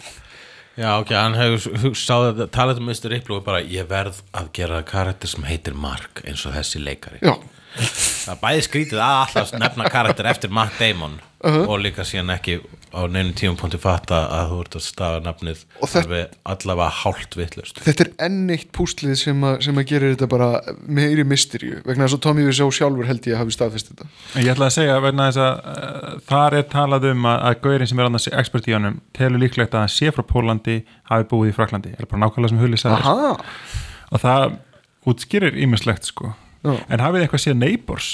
Já, ok, hann hefur sáð að talað um Mr. Ripley og bara ég verð að gera karakter sem heitir Mark eins og þessi leikari
já,
Það bæði skrítið að alltaf nefna karakter eftir Matt Damon og líka síðan ekki á neinum tíum punkti fatta að þú ert að stafa nafnið
Og þetta-
alveg allavega hálft vittlust
þetta er enn eitt púslið sem, að, sem að gera þetta bara meiri mysteríu vegna þess að Tommy Wiseau sjálfur held ég að hafi staðfest þetta.
En Ég ætla að segja vegna þess að uh, þar er talað um að, að gaurin sem er annars expert í honum telur líklegt að hann sé frá Pólandi hafi búið í Fraklandi, er bara nákvæmlega sem Hulli sagði.
Aha,
og það útskýrir ímislegt sko.
Já.
en hafið eitthvað séð Neighbors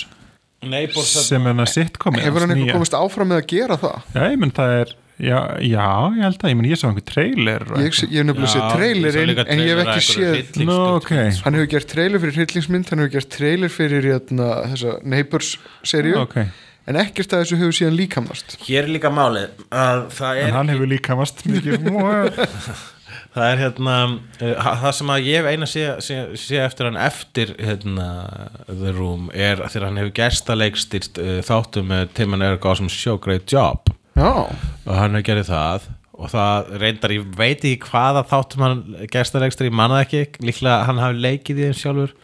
Nei, bór
sem er hann sitcom
hefur hann eitthvað komist áfram með að gera það?
Já, ég menn það er já, já, ég held að, ég menn ég sá einhver trailer og
Ég, ég hef nefnilega séð trailerinn en ég hef ekki séð
Nú, ok.
hann hefur gert trailer fyrir hryllingsmynd hann hefur gert trailer fyrir jæna, þessa Neighbors seríu.
Ok,
en ekkert að þessu hefur síðan líkamast.
Hér er líka málið að það er
en hann hefur líka mast mikið
það er hérna uh, það sem að ég hef eina sé, sé, sé eftir hann eftir hérna, The Room er þegar hann hefur gerstaleikstýrt uh, þáttum með Tim and Eric Awesome Show Great Job.
Já,
og hann hefur gerðið það. Og það reyndar, ég veit ekki hvaða þáttum hann gerstaleikstýr, ég manna ekki. Líklega hann hafi leikið í þeim sjálfur.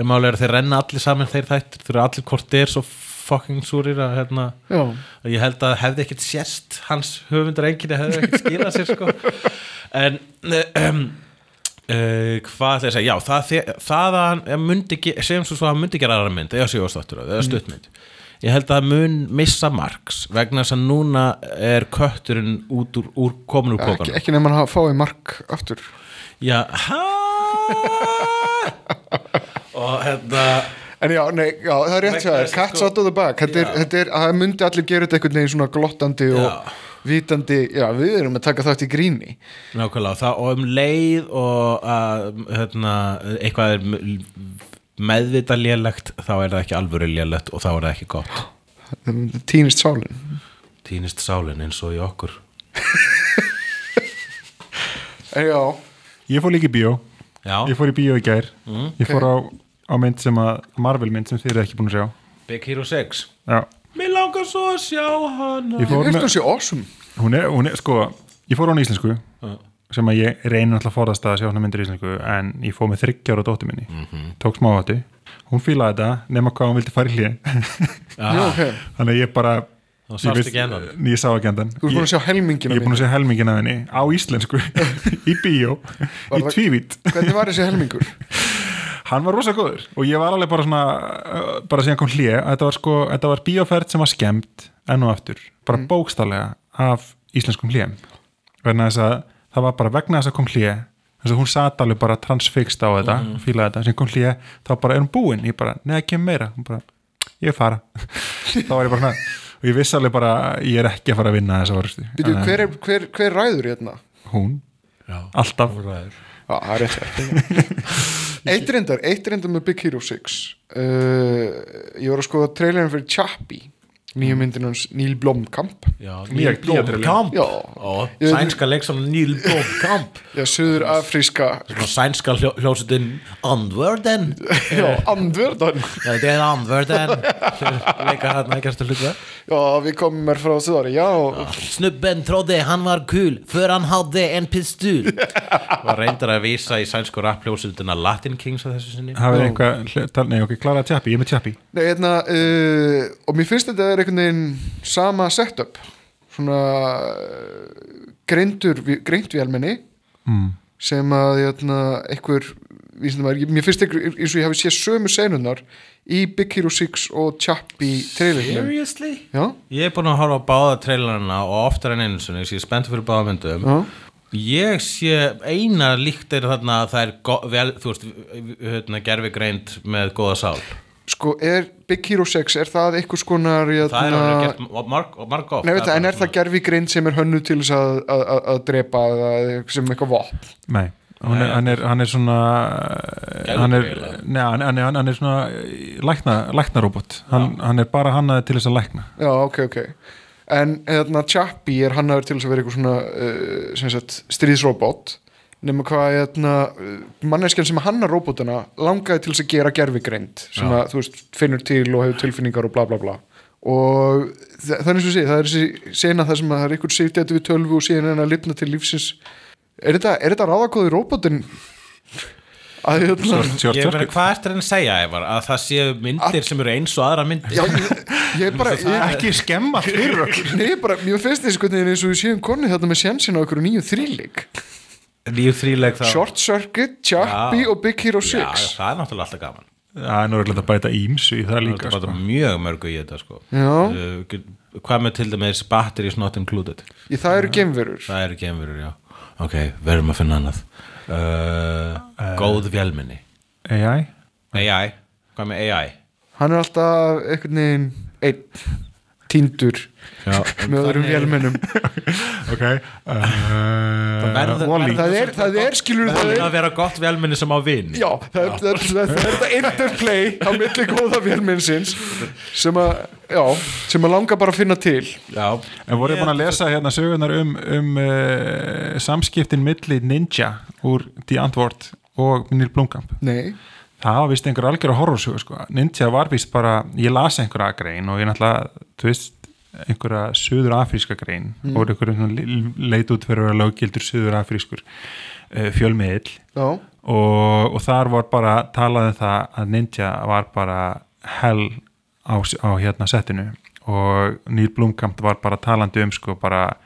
En málega er þeir renna allir saman þeir þættir. Þeir eru allir hvort er svo fucking súrir að hérna
já,
og ég held að hefði ekkert sérst hans höfundar enginni hefði ekkert skilað sér sko en um, uh, hvað þeir segja? Já, það, það að hann myndi, segjum svo svo að hann myndi gera aðra mynd eða sjóastáttur eða stuttmynd. Ég held að hann mun missa marks vegna þess að núna er kötturinn út úr, úr komin úr
ekki,
kókanum
ekki nefn hann fái mark aftur.
Já, hæ og hérna
en já, nei, já, það er rétt
Vegna
sér
þess að
cats
sko-
out of the bag. Þetta er, þetta er, það myndi allir gera þetta einhvern veginn svona glottandi og
Já.
Vitandi, já, við erum að taka þátt í gríni.
Nákvæmlega, það, og um leið og að hérna, eitthvað er meðvita lélegt þá er það ekki alvöru lélegt og þá er það ekki gott.
Týnist sálin.
Týnist sálin eins og í okkur.
En já,
Ég fór líka í bíó.
Já,
Ég fór í bíó í gær. Ég fór
ok.
á, á mynd sem að Marvel mynd sem þið eru ekki búin að sjá.
Big Hero 6
Já,
Mér langar svo að sjá hana.
Ég
veist hún sé awesome.
Hún er, hún er, sko, ég fór á hann íslensku sem að ég reyni alltaf að forðast að sjá hana myndir í íslensku en ég fóð með þryggjára dóttur minni. Tók smávættu, hún fílaði þetta nema hvað hún vildi fara í hlið þannig að ég bara ég veist- ég sá ekki endan
þú ert búin að sjá helmingina
ég er búin að sjá helmingin af henni á íslensku í bíó, í tvívít.
Hvernig var þessi helmingur?
hann var rosa góður. Og ég var alveg bara svona uh, bara síðan kom hlið, þetta var sko þetta var bíóferð sem var skemmt enn og aftur bara
Mm.
bókstallega af íslenskum hliðum verðna þess að það var bara vegna þess að kom hlið þess að hún sat alveg bara transfixt á þetta
Mm.
fílaði þetta, sem kom hlið þá bara er hún búin, ég bara, neða ekki meira. Hún bara, ég fara. Þá var ég bara svona, og ég vissi alveg bara ég er ekki að fara að vinna þessa orðstu
Býtu, hver, er, hver, hver ræður hérna?
hún, alltaf.
Já, það er rétt Eitt reyndar, eitt reyndar með Big Hero 6 uh, Ég var að skoða trailerin fyrir Chappie Nýju myndin hans Neil Blomkamp.
Já,
Nýja
Neil Blomkamp. Sænska leiksann Neil Blomkamp.
Já söður afríska.
Sænska hljó, hljósutin Andvörden.
Já, andverðan
Já, þetta er Andvörden. Leika hérna ekki að hluta.
Já, við komum mér frá söðari Já,
Snubben trodde han var kul för han hade en pistol og reyndar að vísa í sænsku rappljósutina Latin Kings að þessu sinni.
Hafið tal- nei ok, kláraði tjappi, ég með tjappi
Nei, hérna, uh, og mér finnst þetta er einhvern veginn sama setup. Svona uh, greindur, greint vélmenni
mm.
sem að hérna, einhver vísindamæður, mér finnst einhver, eins og ég hafi séð sömu senunar í Big Hero 6 og Chappie trailerinu.
Seriously?
Já,
Ég er búin að horfa á báða trailerina og oftar en einu sinni, ég er spennt fyrir báða myndum.
Já,
Ég sé eina líkt er þarna að það er vel, þú veist, hérna, gerfi greint með góða sál
sko, er Big Hero 6 er það einhvers konar
Það er alveg gert marg, marg oft
Nei, veit það, en er það gerfi greind sem er hönnu til þess að, að, að, að drepa eða sem eitthvað vopn?
Nei, hann er, hann er, hann er svona hann er, neða, hann, hann, er- hann er svona lækna, læknarobot. Hann, hann er bara hannaði til þess að lækna.
Já, ok, ok. En hérna, Chappie er hannaður til þess að vera eitthvað svona uh, sem sagt, stríðsrobot nema hvað hérna, manneskjan sem hannar robotana langaði til þess að gera gerfigreind sem
Já.
að, þú veist, finnur til og hefur tilfinningar og bla bla bla og þa- það er eins og sé, það er þessi sena það sem að það er einhver sýrtjættu við tölvu og síðan er hann að lifna til lífsins Er þetta, er þetta ráðakóði robotin? Að hérna
Ég meina,
circuit.
hvað að reyna að segja, Ævar? Að það séu myndir sem eru eins og aðra myndir
Já, ég, ég bara ég,
ekki skemma fyrir okkur
Nei, bara, mér finnst þessi hvernig eins og við séum konni þarna með sjansin á okkur nýju þríleik
Nýju þríleik þá.
Short Circuit, Chappie og Big Hero 6
Já, það er náttúrulega alltaf gaman.
Það er náttúrulega að bæta ímsu í það
Það
líka
er
sko.
mjög mörgu í þetta sko. Uh, Hvað með til dæmis batteries not included?
Í það eru gemverur
Það eru gemurur, já. Ok, verðum að finna annað. Uh, Góð vélminni
AI
AI, hvað með AI?
Hann er alltaf einhvern veginn einn týndur
Já,
með öðrum vélmennum.
Ok uh,
verður-
Wall-E
það er, það er skilur það
Það
er
að vera gott vélminni sem á vinn
Já, það er, það er, það það þetta interplay á milli góða vélmennsins sem að, já, sem að langa bara að finna til.
Já,
En voru ég búin að lesa hérna sögunar um, um uh, samskiptin milli Ninja úr The Antwoord og Neil Blomkamp?
Nei,
það var vist einhver algjör horrorsögu sko. Ninja var vist bara, ég las einhverja grein og ég náttúrulega, þú veist einhverja söður afríska grein
Mm.
og einhverjum leit út fyrir að löggildur söður afrískur fjölmiðill
já,
og, og þar var bara talað um það að Ninja var bara hell á, á hérna settinu og Neil Blomkamp var bara talandi um sko bara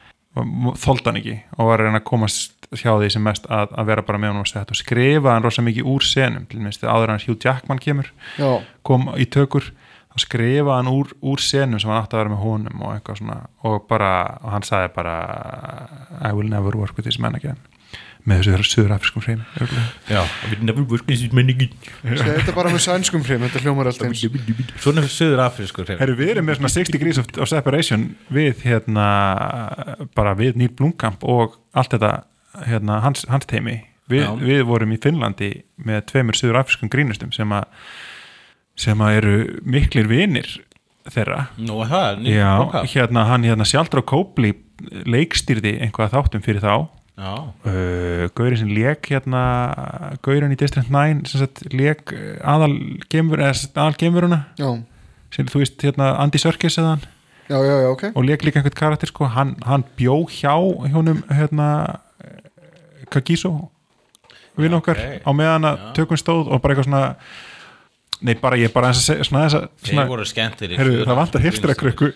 þoldan ekki og var að reyna að komast hjá því sem mest að, að vera bara með sett og skrifa hann rosa mikið úr senum. Til minnst áður en Hugh Jackman kemur
já.
kom í tökur þá skrifa hann úr, úr senum sem hann átti að vera með honum og eitthvað svona. Og bara, og hann sagði bara I will never work with this man again með þessu söðurafriskum hreim örugglega.
já Við nefnum vörknisins menningin
þetta bara með sænskum hreim, þetta hljómar alltaf eins.
Svona er söður afrískur
Herru, við erum með svona 60 degrees of, of separation við hérna bara við Neil Blomkamp og allt þetta hérna, hans, hans teimi við, við vorum í Finnlandi með tveimur söður afriskum grínustum sem að sem að eru miklir vinir þeirra.
Nú er það,
Já, hérna hann hérna Sjaldra Kópli leikstýrði einhvað þáttum fyrir þá uh, Gaurin sem leik hérna Gaurin í District 9 sem sagt leik aðal gemur eða sem sagt aðal gemuruna
Já,
sem þú veist hérna Andy Serkis eða hann.
Já, já, já, ok.
Og leik líka einhvern karakter sko hann, hann bjó hjá hjónum hérna Kagiso vinn okkar
ok.
á meðan að tökum stóð og bara eitthvað svona nei bara ég bara aðeins að segja svona, þess að,
Þeir voru skemmtir
Heyrðu, það vantar hipsterakrukku.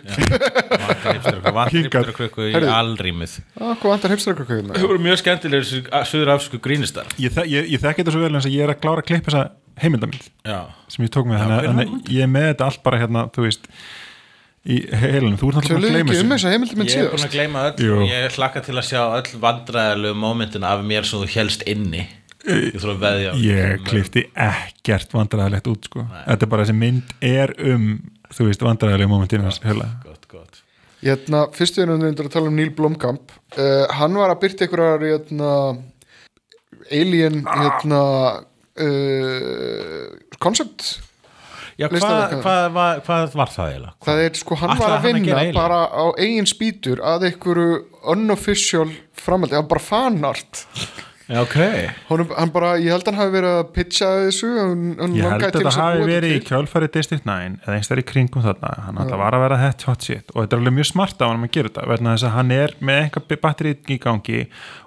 Vantar
Hingað.
hipsterakrukku í
ah, hvað vantar heimstrakaka
Þeir
hérna
voru mjög skemmtilegir Suður-afsku grínistar
ég, þek- ég, ég þekki þetta svo vel eins að ég er að klára að klippa þessa heimildamind
Já,
sem ég tók með þannig
hver
að
er
ég er með þetta allt bara hérna þú veist í heilunum, þú ert náttúrulega búin að gleyma
um
þessu.
ég er búin að gleyma öll
Jú.
og ég hlakka til að sjá öll vandræðilegu mómentin af mér sem þú helst inni veðja á-
ég klifti ekkert vandræðilegt út sko. þetta er bara þessi mynd er um þú veist vandræðilegu momentinu
Hérna, fyrstu einu undir að tala um Neil Blomkamp. Uh, Hann var að byrta einhverjar hérna, Alien hérna, uh, Concept
Já, hvað, hvað, hvað, hvað var það eiginlega?
Það er sko, hann
Ætlaði
var að
að
vinna
Alien?
bara á eigin spýtur að einhverju unofficial framhaldi, það var bara fanart
Já, ok.
Honum, hann bara, ég held að hann hafi verið að pitcha þessu hann, hann
ég held að
til
þetta hafi verið í kjálfæri District 9 eða einstæður í kringum þarna. Hann alltaf var að vera hett hot shit. Og þetta er alveg mjög smart af hann að gera þetta verðna þess að hann er með einhver batterið í gangi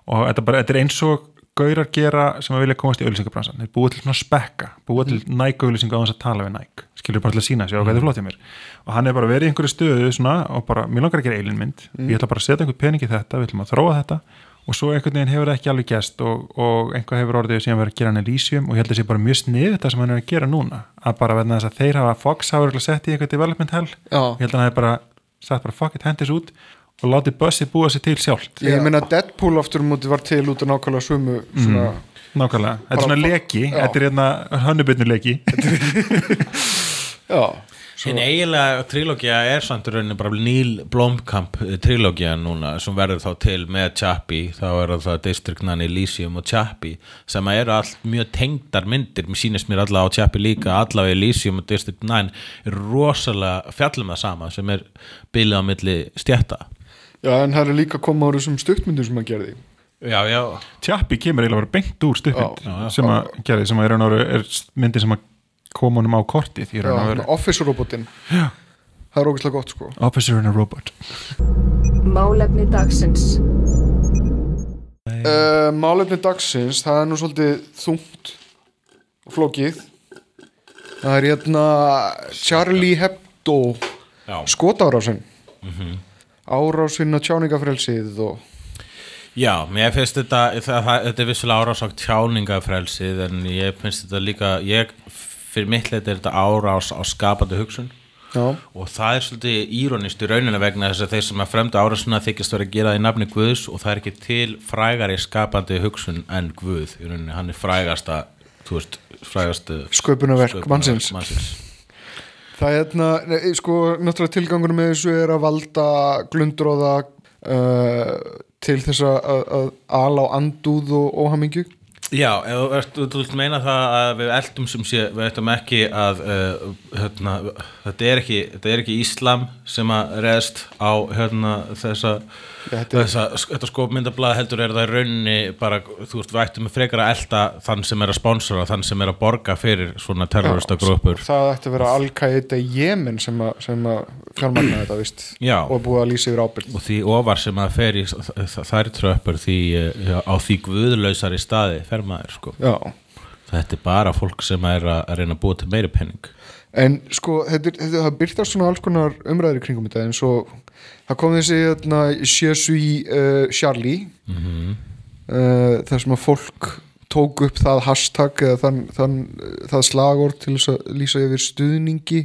og þetta, bara, þetta er eins og gaurar gera sem að vilja komast í auðlýsingabransan þeir búið til svona spekka, búið til Nike auðlýsingu á þess að tala við Nike, skilur bara til að sína sig og hvað er flott hjá mér. Og hann er bara verið í einhverju stöðu svona og bara, mér langar að gera eilinmynd ég ætla bara að setja einhver pening í þetta, við ætlum að þróa þetta og svo einhvern veginn hefur það ekki alveg gæst og, og einhver hefur orðið síðan verið að gera hann Elysium og ég held að það sé bara mjög snið þetta sem hann er að gera núna. Að bara verða þess að þeir hafa Fox hafa örugglega sett í einhver development hell.
Já.
ég held að hann hefur bara sagt bara fuck it, hendis út og látið bussið búa sér til sjálft.
Ég meina Deadpool aftur múti var til út af nákvæmlega sömu svona,
nákvæmlega, þetta er svona leki. Þetta er hérna hönnubunnu leki.
Já,
En eiginlega trilógia er samt í rauninni bara Neil Blomkamp trilógia núna sem verður þá til með Chappie. Þá er það District 9, Elysium og Chappie sem eru allt mjög tengdar myndir, mér sýnist mér allavega á Chappie líka allavega Elysium og District 9 er rosalega fjallum það sama sem er bilið á milli stjætta
já, en það er líka að koma á þessum stuttmyndum sem hann gerði
Já, já,
Tjappi kemur eiginlega bara beint úr
já,
sem að gerði, sem að er, er myndi sem að koma honum á kortið í raun og veru.
Office robotin
Já.
það er ógæslega gott sko.
Officer in a Robot.
Málefni dagsins.
uh, Málefni dagsins það er nú svolítið þungt og flókið. Það er hérna Charlie Hebdo
já.
skotárásin. Árásin á tjáningafrelsið og
Já, mér finnst þetta, það, það, þetta er vissulega árás á tjáningafrelsið en ég finnst þetta líka, ég, fyrir mitt leiti er þetta árás á skapandi hugsun.
Já,
og það er svolítið íronist í rauninu vegna þess að þeir sem að fremdu árásuna þykist vera að gera það í nafni Guðs og það er ekki til frægari skapandi hugsun en Guð. Í raunininu, hann er frægasta, veist, frægastu
sköpunarverk mannsins. það er hérna, nei, sko, náttúrulega tilgangur með þessu er að valda glundróða uh, til þess að, að, að ala á andúð og óhamingju
Já, ef þú þú meina það að við eldum sem sé, við ættum ekki að uh, hérna, þetta er ekki þetta er ekki Íslam sem að reðst á hérna þessa
Þetta
þetta skopmyndablaða heldur er það í rauninni bara, þú veist, við ættum frekar að elda þann sem er að sponsora, þann sem er að borga fyrir svona terrorista grúpur.
það ætti að vera Al-Qaida Jemen sem að, sem að fjármagna þetta vist
Já.
og búið að lýsa yfir ábyrgð.
Og því ofar sem að fer í þær tröppur því uh, á því guðlausari staði fer maður sko.
Já.
Þetta er bara fólk sem er að, að reyna að búa til meiri penning
En sko, þetta, þetta, það byrtast svona alls konar umræður í kringum þetta eins og það kom þessi hérna, Sjösui uh, Charlie uh, þar sem að fólk tók upp það hashtag eða þann, þann, það slagord til þess að lýsa yfir stuðningi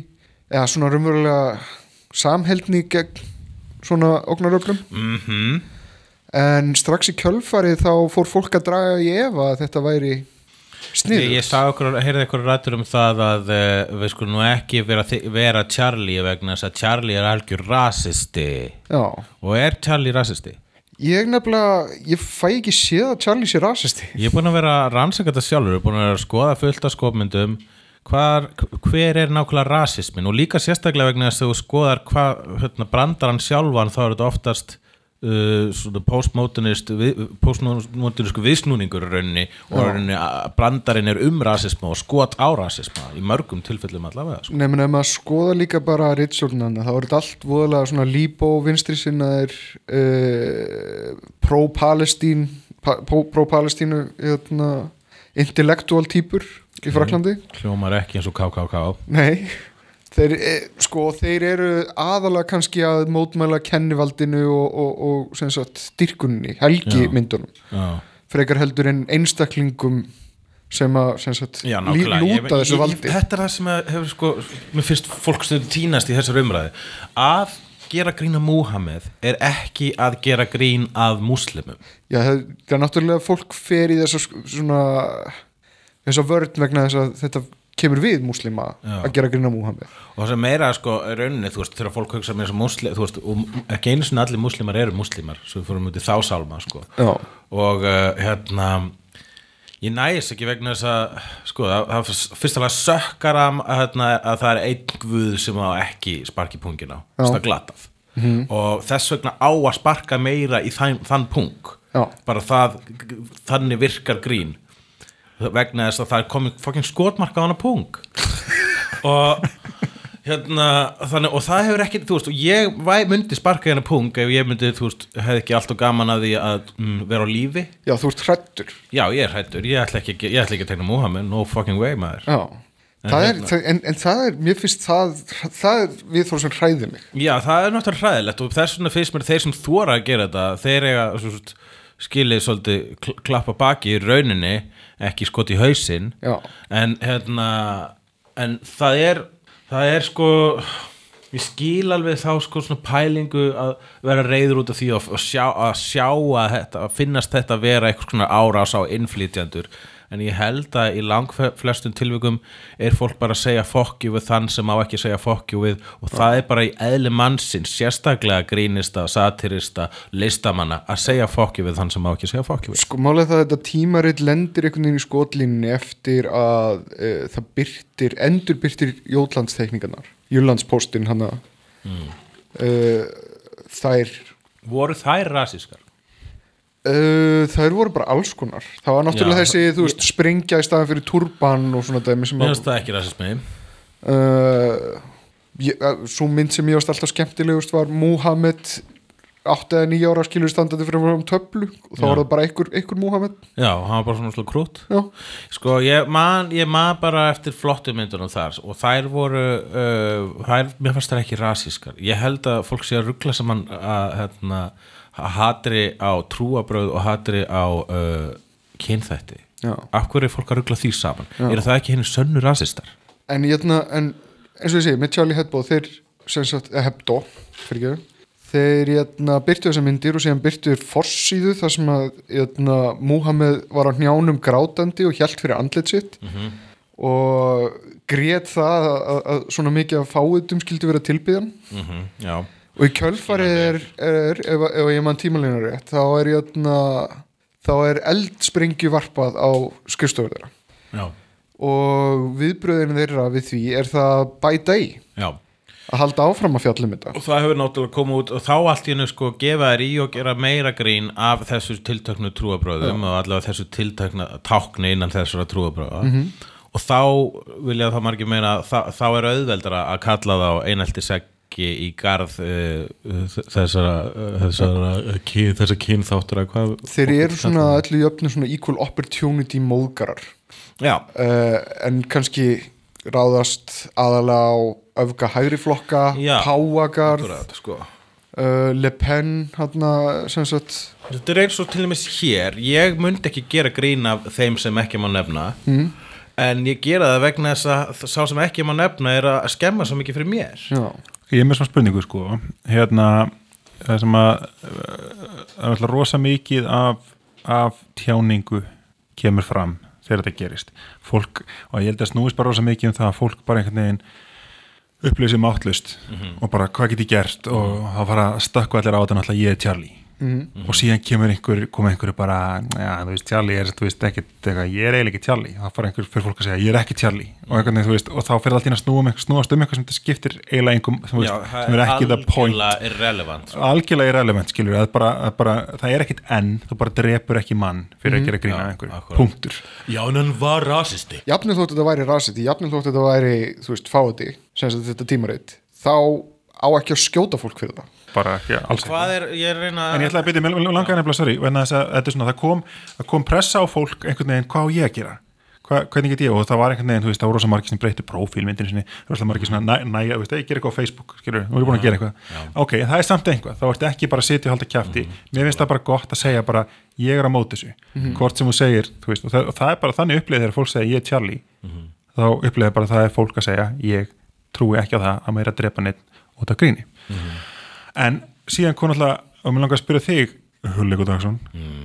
eða svona raunverulega samheldni gegn svona ógnaröflum.
Mhm.
En strax í kjölfarið þá fór fólk að draga í efa að þetta væri sniður
ég sá okkur, heyrði okkur rættur um það að uh, við skulum nú ekki vera, vera Charlie vegna þess að Charlie er algjör rasisti.
Já,
og er Charlie rasisti?
ég nefnilega ég fæ ekki séð að Charlie sé rasisti.
Ég er búin að vera að rannsaka þetta sjálfur, ég er búin að vera að skoða fullt af skopmyndum. Hvar, hver er nákvæmlega rasismin og líka sérstaklega vegna þess að þú skoðar hvað hérna, brandar hann sjálfan þá er þetta oftast uh, svona postmodernist við, postmodernist viðsnúningur rauninni og rauninni að brandarinn er um rasisma og skot á rasisma í mörgum tilfellum allavega sko.
Nefnum ef maður skoða líka bara ritsjórnana þá er þetta allt voðalega svona líbó vinstri sinnaðir uh, pro-Palestín pro-Palestínu hérna, intellektual týpur í Fraklandi
hljómar ekki eins og KKK
Nei, þeir, e, sko, þeir eru aðalega kannski að mótmæla kennivaldinu og, og, og sem sagt, styrkunni, helgi
Já.
myndunum
Já,
frekar heldur en einstaklingum sem að sem sagt,
Já
lúta
Ég-
þessu
ég-
valdi.
Þetta er það sem hefur sko Mér finnst fólk stundu tínast í þessar umræði Að gera grín að Múhameð er ekki að gera grín að múslimum.
Já, það, það er náttúrulega fólk fer í þessa sk- svona þessa vörn vegna þess að þetta kemur við múslima
Já.
að gera grína Múhammed.
Og það sem meira sko rauninni þú veist þegar fólk hugsa með þessu múslim þú veist og ekki einu sinni allir múslimar eru múslimar svo við fórum út í þá sálma sko.
Já,
og uh, hérna ég næs ekki vegna þess að sko það, fyrst alveg sökkar að, hérna, að það er einn guð sem á ekki sparki pungin á
Já.
það glatað. Og þess vegna á að sparka meira í þann, þann pung.
Já.
bara það þannig virkar grín vegna þess að það er komið fokkin skotmarka á hana pung og hérna þannig, og það hefur ekki, þú veist, og ég væ, myndi sparka hana pung ef ég myndi, þú veist, hefði ekki alltaf gaman að því að mm, vera á lífi.
Já þú ert hrættur
já, ég er hættur, ég ætla ekki, ég ætla ekki að tegna Múhameð, no fucking way maður.
Já,
En
það er,
hérna-
það, en, en það er, mér finnst það það er við þó sem hræði mig.
Já, það er náttúrulega hræðilegt og þess vegna finnst mér þeir sem þóra að gera þetta þeir eiga svo, svo, skilið svolítið kl klappa baki í rauninni ekki skot í hausinn
Já.
en hérna en það er það er sko ég skil alveg þá sko svona pælingu að vera reyður út af því að sjá að, sjá að, þetta, að finnast þetta vera eitthvað svona árás á innflytjandur en ég held að í langflestum tilvikum er fólk bara að segja fokkju við þann sem á ekki að segja fokkju við og það er bara í eðli mannsins sérstaklega grínista, satirista listamanna að segja fokkju við þann sem á ekki að segja fokkju við
Sko málega það að þetta tímaritt lendir einhvern veginn í skotlínni eftir að e, það byrtir, endur byrtir jótlandstekningarnar, Júlandspostin hann að
Mm.
e, þær
voru þær rasískar?
Uh, þær voru bara alls konar. Það var náttúrulega
Já,
þessi, þú veist, springja í staðan fyrir turban og svona dæmi sem
Mér
að
finnst það ekki rasismi.
Uh, ég, uh, svo mynd sem ég varst alltaf skemmtilegust var Muhammed 8 eða 9 ára skilur standandi fyrir um töflu. Og þá
Já.
var það bara einhver, einhver Muhammed
Já, hann var bara svona slú krút
já,
Sko, ég man, ég man bara eftir flottu myndunum þar og þær voru uh, þær, mér fannst þær ekki rasískar. Ég held að fólk sé að ruggla saman að hérna, að hatri á trúabröð og hatri á uh, kynþætti.
Já.
af hverju er fólk að ruggla því saman? Eru það ekki henni sönnu rasistar?
en, hérna, en eins og ég segi, með Charlie Hebdo þeir, sem sagt, eh, Hebdo fyrir ekki, þeir hérna, byrtu þessar myndir og síðan byrtu þeir forsíðu þar sem að hérna, Muhammed var á hnjánum grátandi og hjælt fyrir andlit sitt. Og grét það að, að, svona mikið af fáiðum skildi vera tilbyðan.
Mm Já,
og í kjölfarið er, er ef, ef ég mann tímalina rétt þá er, jötna, þá er eldsprengju varpað á skrifstofur þeirra.
Já,
og viðbröðinu þeirra við því er það að bæta í
já.
að halda áfram að fjallum þetta.
Og það hefur náttúrulega komið út og þá allt í hennu sko gefa þær í og gera meira grín af þessu tiltöknu trúabröðum og allavega þessu tiltökna tákni innan þessara trúabröða og þá vilja það margir meina þá, þá er auðveldara að kalla þá einelti seggi í garð uh, þessara, uh, þessara kyn, þessar kynþáttur
þeir eru svona öllu jöfnu svona equal opportunity móðgarar. Uh, en kannski ráðast aðalega á öfga hægri flokka, Páagarð
sko.
uh, Le Pen hana, sem sagt.
Þetta er eins og til dæmis hér. Ég myndi ekki gera grín af þeim sem ekki má nefna mm. en ég gera það vegna þess að sá sem ekki má nefna er að skemma svo mikið fyrir mér.
Já,
Ég er með svona spurningu sko. Hérna það sem að uh, það er alltaf rosa mikið af, af tjáningu kemur fram þegar þetta gerist. Fólk, og ég held að snúist bara rosa mikið um það að fólk bara einhvern veginn upplýsi máttlust og bara hvað get ég gert? Og það fara að stökku allir á þetta náttúrulega ég er Charlie og síðan kemur einhver, koma einhver bara, já þú veist Charlie er þú veist ekki, eitthvað, ég er eiginlega ekki Charlie. Og það fara einhver fyrir fólk að segja ég er ekki Charlie. Og, einhvern veginn, þú veist, og þá fyrir alltaf að snúa um, eitthvað- snúast um eitthvað sem þetta skiptir eiginlega einhverjum sem, þú veist, sem er ekki the point.
algjörlega irrelevant sko.
algjörlega irrelevant skilur að bara, að bara, það er ekkit enn þú bara drepur ekki mann fyrir að gera grína einhverju, punktur.
Já, en hann var rasisti.
Jafnir þótt þetta væri rasiti, jafnir þótt þetta væri þú veist, fáti, sem þetta tímaritt þá á ekki að skjóta fólk fyrir það.
Bara ekki alls ekki.
Hvað er, ég er að reyna
En ég ætlaði að byrja, mér langaði nefnilega, sorry, að er það kom, það kom pressa á fólk einhvern veginn, hvað á ég að gera? Hva, hvernig get ég, og það var einhvern veginn, þú veist, það voru rosa margir sem breytti prófílmyndinu sinni, rosa margir svona, næ, næja, þú veist, ég ger eitthvað á Facebook, skilur, nú er ég búin að gera eitthvað. Ok, en það er samt einhvað, þá ertu ekki bara að sitja og halda kjafti, mér finnst það bara gott að segja bara, ég er á móti þessu, hvort sem þú segir, þú veist, og það, og það er bara þannig uppleið þegar fólk segja, ég er Charlie, þá uppleið bara það er fólk að segja, ég trúi ekki á það að maður er að drepa neitt út af gríni. En síðan kom alltaf og mér langar að spyrja þig Hulli Guðdagsson,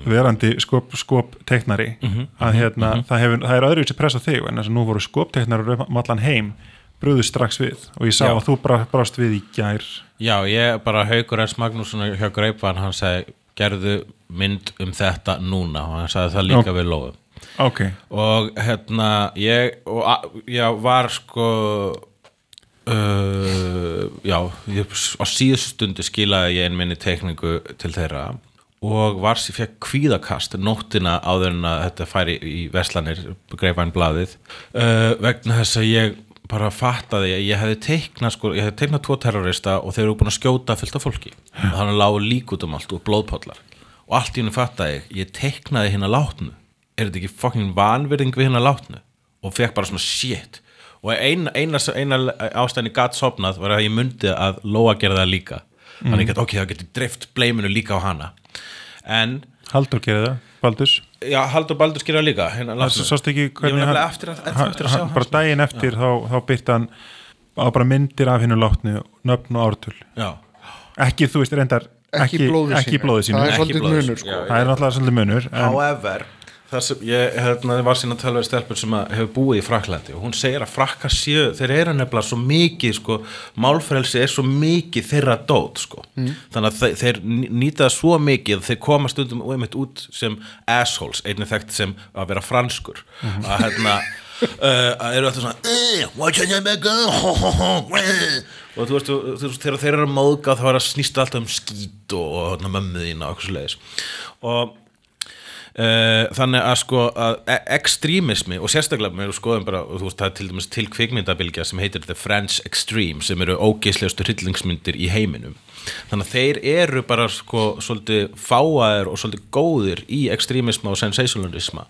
verandi skop, skop teiknari að hérna það, hefur, það er öðruvísi press á þig en þess að nú voru skop teiknari um allan heim brúðu strax við og ég sá
Já.
að þú bra, brást við í gær.
Já, ég bara Haukur S. Magnússon hjá Greipan, hann segi gerðu mynd um þetta núna. Og hann sagði það líka
Já.
við lóðum
ok,
og hérna ég, og, já, var sko uh, já ég, á síðustu stundu skilaði ég einminni teikningu til þeirra og var sér fekk kvíðakast nóttina áður en að þetta færi í Veslanir, greifaðin blaðið uh, vegna þess að ég bara fattaði að ég hefði teiknað sko, ég hefði teiknað tvo terrorista og þeir eru búin að skjóta fullt af fólki. Og þannig lágu lík út um allt og blóðpollar. Og allt í hennu fattaði ég, ég teiknaði hérna látnu. Er þetta ekki fucking vanverðing við hérna látnu? Og fekk bara svona shit og eina, eina, eina ástæðin ég gatt sopnað var að ég myndi að Lóa gera það líka. Þannig að ok, það geti dreift bleiminu líka á hana. En
Haldur gerir það, Baldurs.
Já, Haldur Baldur skýra líka. Hérna
það sást ekki hvernig
nefnilega eftir að, eftir, eftir að sjá
bara
hans
daginn eftir þá, þá byrti hann á bara myndir af hennu látnu nöfn og ártöl.
Já,
ekki, þú veist, reyndar
ekki,
ekki,
blóðu sínu. það er
Ekki
svolítið
blóði
munur
sínu,
sko.
já,
það er náttúrulega svolítið munur
however það sem ég hérna, var sína við stelpur sem hefur búið í Fraklandi og hún segir að frakkar séu, þeir eru nefnilega svo mikið sko, málfrelsi er svo mikið þeirra dót sko. þannig að þeir, þeir nýta það svo mikið þeir koma stundum einmitt út sem assholes, einnig þekkt sem að vera franskur að hérna uh, eru alltaf svona "Eh, what should I make of?" og þú veist, þú, þú þegar þeir eru að móðga þá er að snýsta alltaf um skít og, og mömmu þína og svo leiðis og þannig að sko að ekstremismi og sérstaklega með skoðum bara, þú veist það er til dæmis til kvikmyndabilgja sem heitir The French Extreme sem eru ógeislegustu hryllingsmyndir í heiminum. Þannig að þeir eru bara sko svolítið fáaðir og svolítið góðir í ekstremisma og sensationalisma.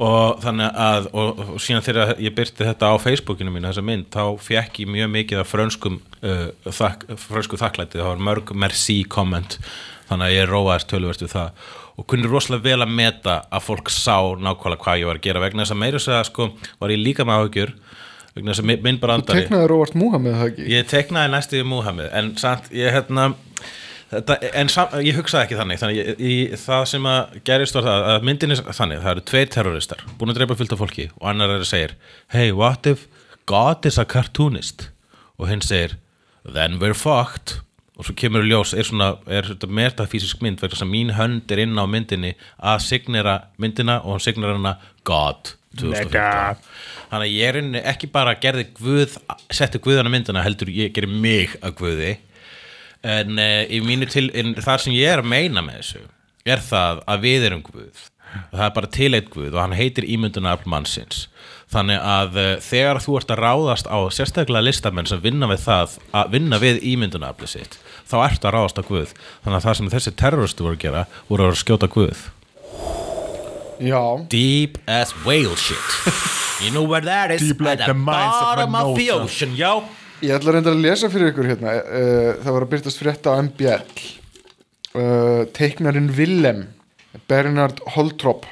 Og þannig að og, og síðan þegar ég byrti þetta á Facebookinu mín þessa mynd, þá fekk ég mjög mikið af frönskum uh, þak, frönsku þakklæti, það var mörg merci komment þannig að ég róaðist töluvert við það og kunni rosalega vel að meta að fólk sá nákvæmlega hvað ég var að gera. Vegna þess að meira þess að sko var ég líka með áhugjur vegna þess að minn bara andari
teknaði Róvart Múhameð það ekki?
Ég teknaði næstu í Múhammed en samt ég hérna þetta, en sam, ég hugsaði ekki þannig. Þannig ég, ég, það sem að gerist var það að myndin er þannig, það eru tveir terroristar búin að dreipa fullt af fólki og annar er að segir hey what if God is a cartoonist? Og hinn segir then we're fucked og svo kemur ljós, er svona er þetta metafísisk mynd vegna þess að mín hönd er inn á myndinni að signera myndina og hann signera hana God 2015 þannig að ég er inni ekki bara gerði Guð, setti Guðana myndina heldur ég gerir mig að Guði. En uh, í mínu til en það sem ég er að meina með þessu er það að við erum Guð. Það er bara til eitt Guð og hann heitir ímyndunarafl mannsins. Þannig að uh, þegar þú ert að ráðast á sérstaklega listamenn sem vinna við það að vinna við ímyndunarafli sitt þá ertu að ráðast á Guð. Þannig að það sem þessi terroristu voru að gera voru að skjóta Guð.
Já,
Deep as whale shit. You know where that is?
Deep like
the,
mines of
bottom of the ocean, já
ég ætla reyndar að lesa fyrir ykkur hérna. Uh, það var að byrtast frétta á MBL uh, teiknarinn Willem Bernard Holtrop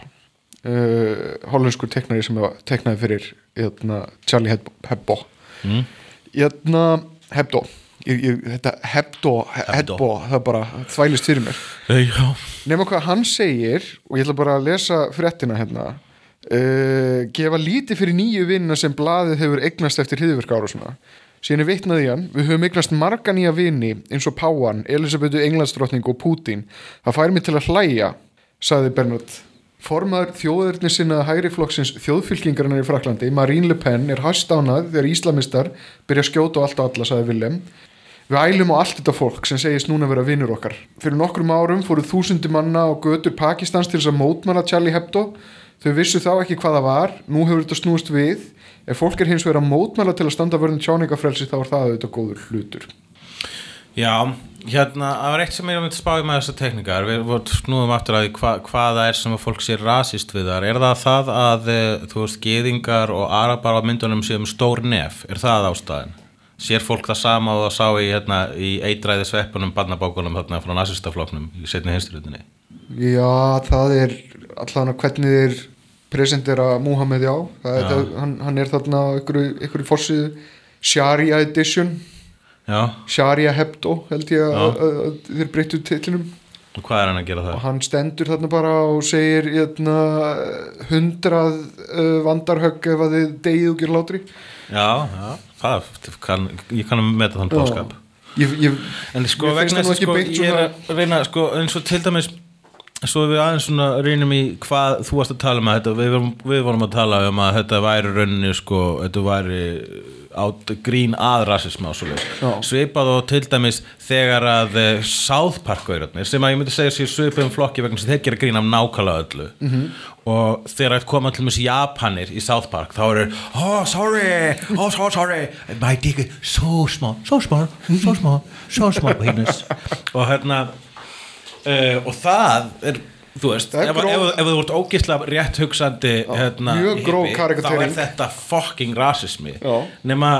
uh, hollenskur teiknari sem teiknaði fyrir hérna, Charlie Hebdo, Hebdo. Ég, ég, þetta Hebdo,
Hebdo.
Það bara þvælist fyrir mér. Nema hvað hann segir og ég ætla bara að lesa fréttina hérna uh, gefa lítið fyrir nýju vinnina sem blaðið hefur eignast eftir hriðverka ára svona síðan er vitnaði hann, við höfum eignast marga nýja vini eins og Páan, Elisabetu Englandsdrottning og Putin það fær mig til að hlæja sagði Bernard. Formaður þjóðurni sinna hægri flokksins þjóðfylkingarinnar í Fraklandi, Marine Le Pen, er hastánað þegar íslamistar byrja að skjóta á allt og alla, sagði Willem. Við ælum á allt þetta fólk sem segist núna vera vinnur okkar. Fyrir nokkrum árum fóru þúsundi manna á götur Pakistans til þess að mótmæla Charlie Hebdo. Þau vissu þá ekki hvað það var, nú hefur þetta snúist við. Ef fólk er hins vegar að mótmæla til að standa vörðin tjáningafrelsi þá er það auðvitað góður hlutur.
Já, hérna, það var eitt sem ég myndi spáði með þessar teknikar, við snúðum aftur að hva, hvað það er sem að fólk sé rasist við þar, er það það að eh, þú veist, geðingar og arabar á myndunum séum stór nef, er það ástæðin? Sér fólk það sama og það sá í, hérna, í eitræði sveppunum barnabókunum þarna frá nasistafloknum í setni hinstrutinni?
Já, það er allan að hvernig þeir presentera Muhammed já, það er,
Já.
það, hann, hann er þarna einhverju, einhverju forsíðu Sharia Edition.
Já,
Sharia Hebdo held ég að, að, að þeir breyttu titlinum.
Og hvað er hann að gera
og
það?
hann stendur þarna bara og segir hérna, hundrað uh, vandarhögg ef að þið degið og gera látri
Já, já, kann, ég kann að meta þann bóðskap.
ég,
sko,
finnst
vegna
það nú ekki
sko,
beint
ég er að reyna, sko, eins og til dæmis svo við aðeins svona reynum í hvað þú varst að tala um að þetta, við við vorum að tala um að þetta væri rauninni, sko, þetta væri át, grín að
Já.
svipað og til dæmis þegar að uh, South Park sem að ég myndi segja sér svipað um flokki vegna að þeir gera grín af nákvæmlega öllu -hmm. og þegar að koma til dæmis Japanir í South Park þá eru, oh sorry oh so sorry, my dick is so small so small, so small so small penis og hérna uh, og það er þú veist, ef,
gróf-
ef, ef þú vart ógislega rétt hugsandi hérna,
mjög gróf
hippi, þá er þetta fucking rasismi
Já.
nema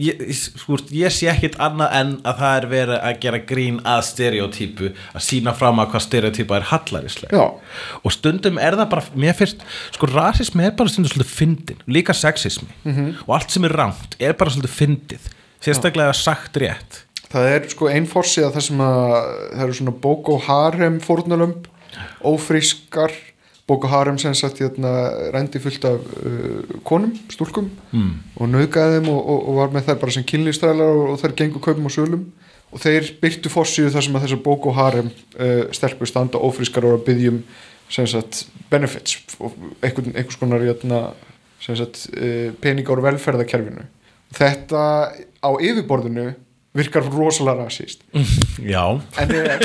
ég, sko, ég sé ekkit annað en að það er verið að gera grín að stereotypu að sína fram að hvað stereotypa er hallarislega
Já.
og stundum er það bara mér fyrst, sko rasismi er bara stundum svolítið fyndin, líka sexismi
Mhm.
og allt sem er rangt er bara svolítið fyndið sérstaklega sagt rétt
það er sko ein forsíða þar sem að það eru svona Boko Harem fórnalömb ófrískar. Boko Harem sem sagt hérna rændi fullt af uh, konum, stúlkum mm. og nauðgæði þeim og, og, og var með þær bara sem kynlýstrælar og, og þær gengu kaupum og sölum. Og þeir byrtu forsíðu þar sem að þessar Boko Harem uh, stelpur standa ófrískar og að byggjum sem sagt benefits og einhvern, einhvers konar hérna, sem sagt uh, peninga úr velferðakerfinu þetta á yfirborðinu virkar rosalega rasist
já,
en er,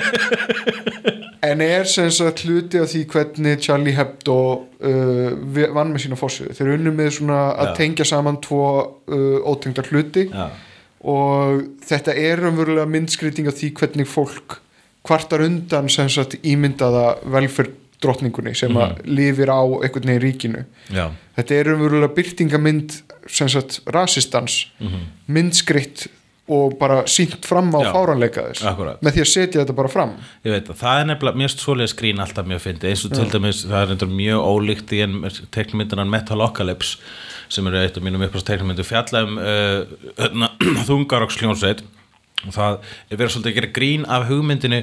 en er sem sagt hluti af því hvernig Charlie Hebdo uh, vann með sína fórsöðu þeir unnu með svona að
Já.
tengja saman tvo uh, ótengdar hluti
já,
og þetta er umverulega myndskreiting af því hvernig fólk kvartar undan sem sagt ímyndaða velferð drottningunni sem að lifir á einhvern veginn ríkinu.
Já.
þetta er umverulega byrtingamynd sem sagt rasistans myndskreitt og bara sínt fram á fáranleika þess
akkúrat.
með því að setja þetta bara fram.
Ég veit að það er nefnilega, mér svoleiði skrín alltaf mjög fyndi, eins og til dæmis það er endur mjög ólíkt í en teiknumyndunan Metalocalypse sem eru eitt af mínum uppást teiknumyndu fjalla um uh, þungaroks hljónsveit og það er verið svolítið að gera grín af hugmyndinu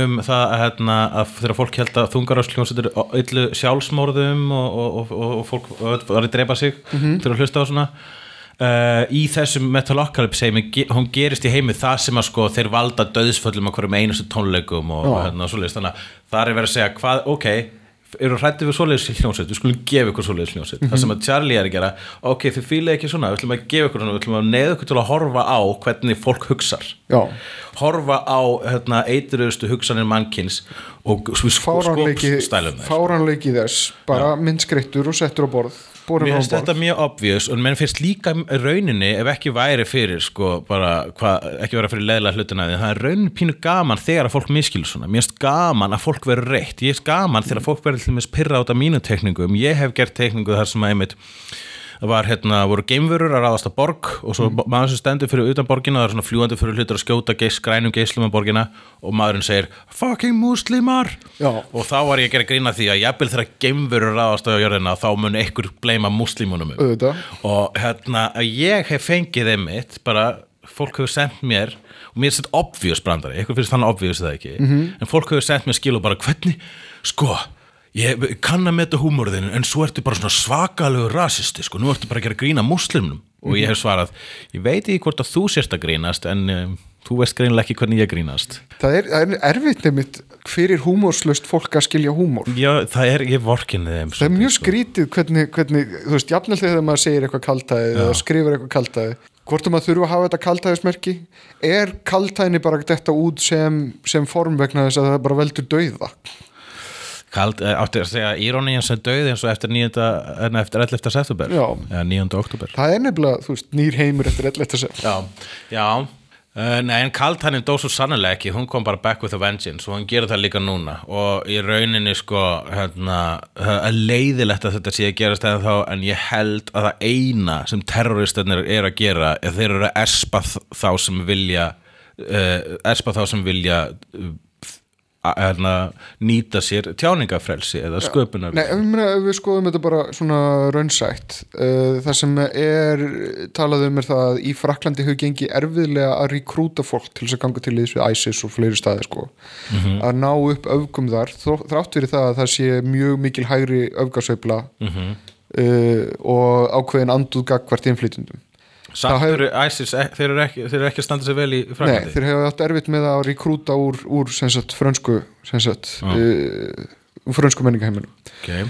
um það að, hérna, að þegar fólk held að þungaroks hljónsveit eru öllu sjálfsmórðum og, og, og, og, fólk var að drepa sig til að hlusta á svona Uh, í þessum Metalocalypse heimi hún gerist í heimi það sem að sko þeir valda döðsföllum á hverjum einustu tónleikum og, og hérna svoleiðis. Þannig að það er verið að segja hvað, ok, eru hrættið við svoleiðis hljónsveit, við skulum gefa ykkur svoleiðis hljónsveit það sem að Charlie er að gera, ok, þið fílið ekki svona við ætlum að gefa ykkur svona, við ætlum að neða ykkur til að horfa á hvernig fólk hugsar.
Já,
horfa á hérna, eiturustu hugsanir mannkins og
fáranleiki,
skopstælum þess
fáranleiki þess bara myndskreittur og settur á borð
Mér finnst þetta mjög obvious og menn finnst líka rauninni ef ekki væri fyrir sko bara hva, ekki væri fyrir leðlega hlutina það er rauninni pínu gaman þegar að fólk miskilur svona. Mér finnst gaman að fólk verður reitt. Ég finnst gaman þegar fólk verður til dæmis pyrra át af mínu tekningum ég hef gert tekningu þar sem að einmitt það var hérna, voru geimverur að ráðast að borg og svo
Mm.
maður sem stendur fyrir utan borgina það er svona fljúandi fyrir hlutur að skjóta geis, grænum geislum á borgina og maðurinn segir fucking muslimar
Já.
og þá var ég að gera grína því að jafnvel þegar geimverur ráðast á jörðina þá mun einhver bleima muslimunum um og hérna að ég hef fengið einmitt bara fólk hefur sendt mér og mér er sett obvious brandari, eitthvað finnst þannig obvious það ekki en fólk hefur sendt mér skil og bara hvernig, sko ég kann að meta húmorðinu en svo ertu bara svona svakalegu rasisti sko, nú ertu bara að gera grína muslimnum og ég hef svarað, ég veit ekki hvort að þú sérst að grínast en um, þú veist greinilega ekki hvernig ég grínast.
Það er, er erfitt nefnitt fyrir húmórslust fólk að skilja húmór
Já, það er, ég vorkinni þeim
það er mjög
sko.
skrítið hvernig, hvernig þú veist, jafnvel þegar maður segir eitthvað kaltæði eða skrifur eitthvað kaltæði hvort að maður þurfa að hafa þetta kaltæðismerki er kaltæðinni bara þetta út sem, sem form vegna þess að það bara veldur dauða
Kald, eh, áttu að segja írónían sem döið eins og eftir 9. en eftir 11. september
Já.
eða 9. oktober
það er nefnilega, þú veist, nýr heimur eftir 11. sem
já, já Uh, nei, en Kaltanin dó svo sannlega ekki, hún kom bara back with a vengeance og hún gerir það líka núna og í rauninni sko hérna, er leiðilegt að þetta sé að gerast eða þá en ég held að það eina sem terroristarnir er að gera er þeir eru að espa þá sem vilja uh, espa þá sem vilja uh, að nýta sér tjáningafrelsi eða sköpunar
Nei, við skoðum þetta bara svona raunsætt uh, það sem er talað um er það að í Fraklandi hefur gengið erfiðlega að rekrúta fólk til þess að ganga til liðs við ISIS og fleiri staði sko. að ná upp öfgum þar þrátt fyrir það að það sé mjög mikil hægri öfgasveifla uh, og ákveðin anduð gagvart innflytjendum
Samt
hefur-
eru ISIS, ek- þeir eru ekki, þeir eru ekki að standa sér vel í
Nei,
Fraklandi
þeir hefur átt erfitt með að rekrúta úr, úr sagt, frönsku sagt, uh, úr frönsku menningaheiminum
okay.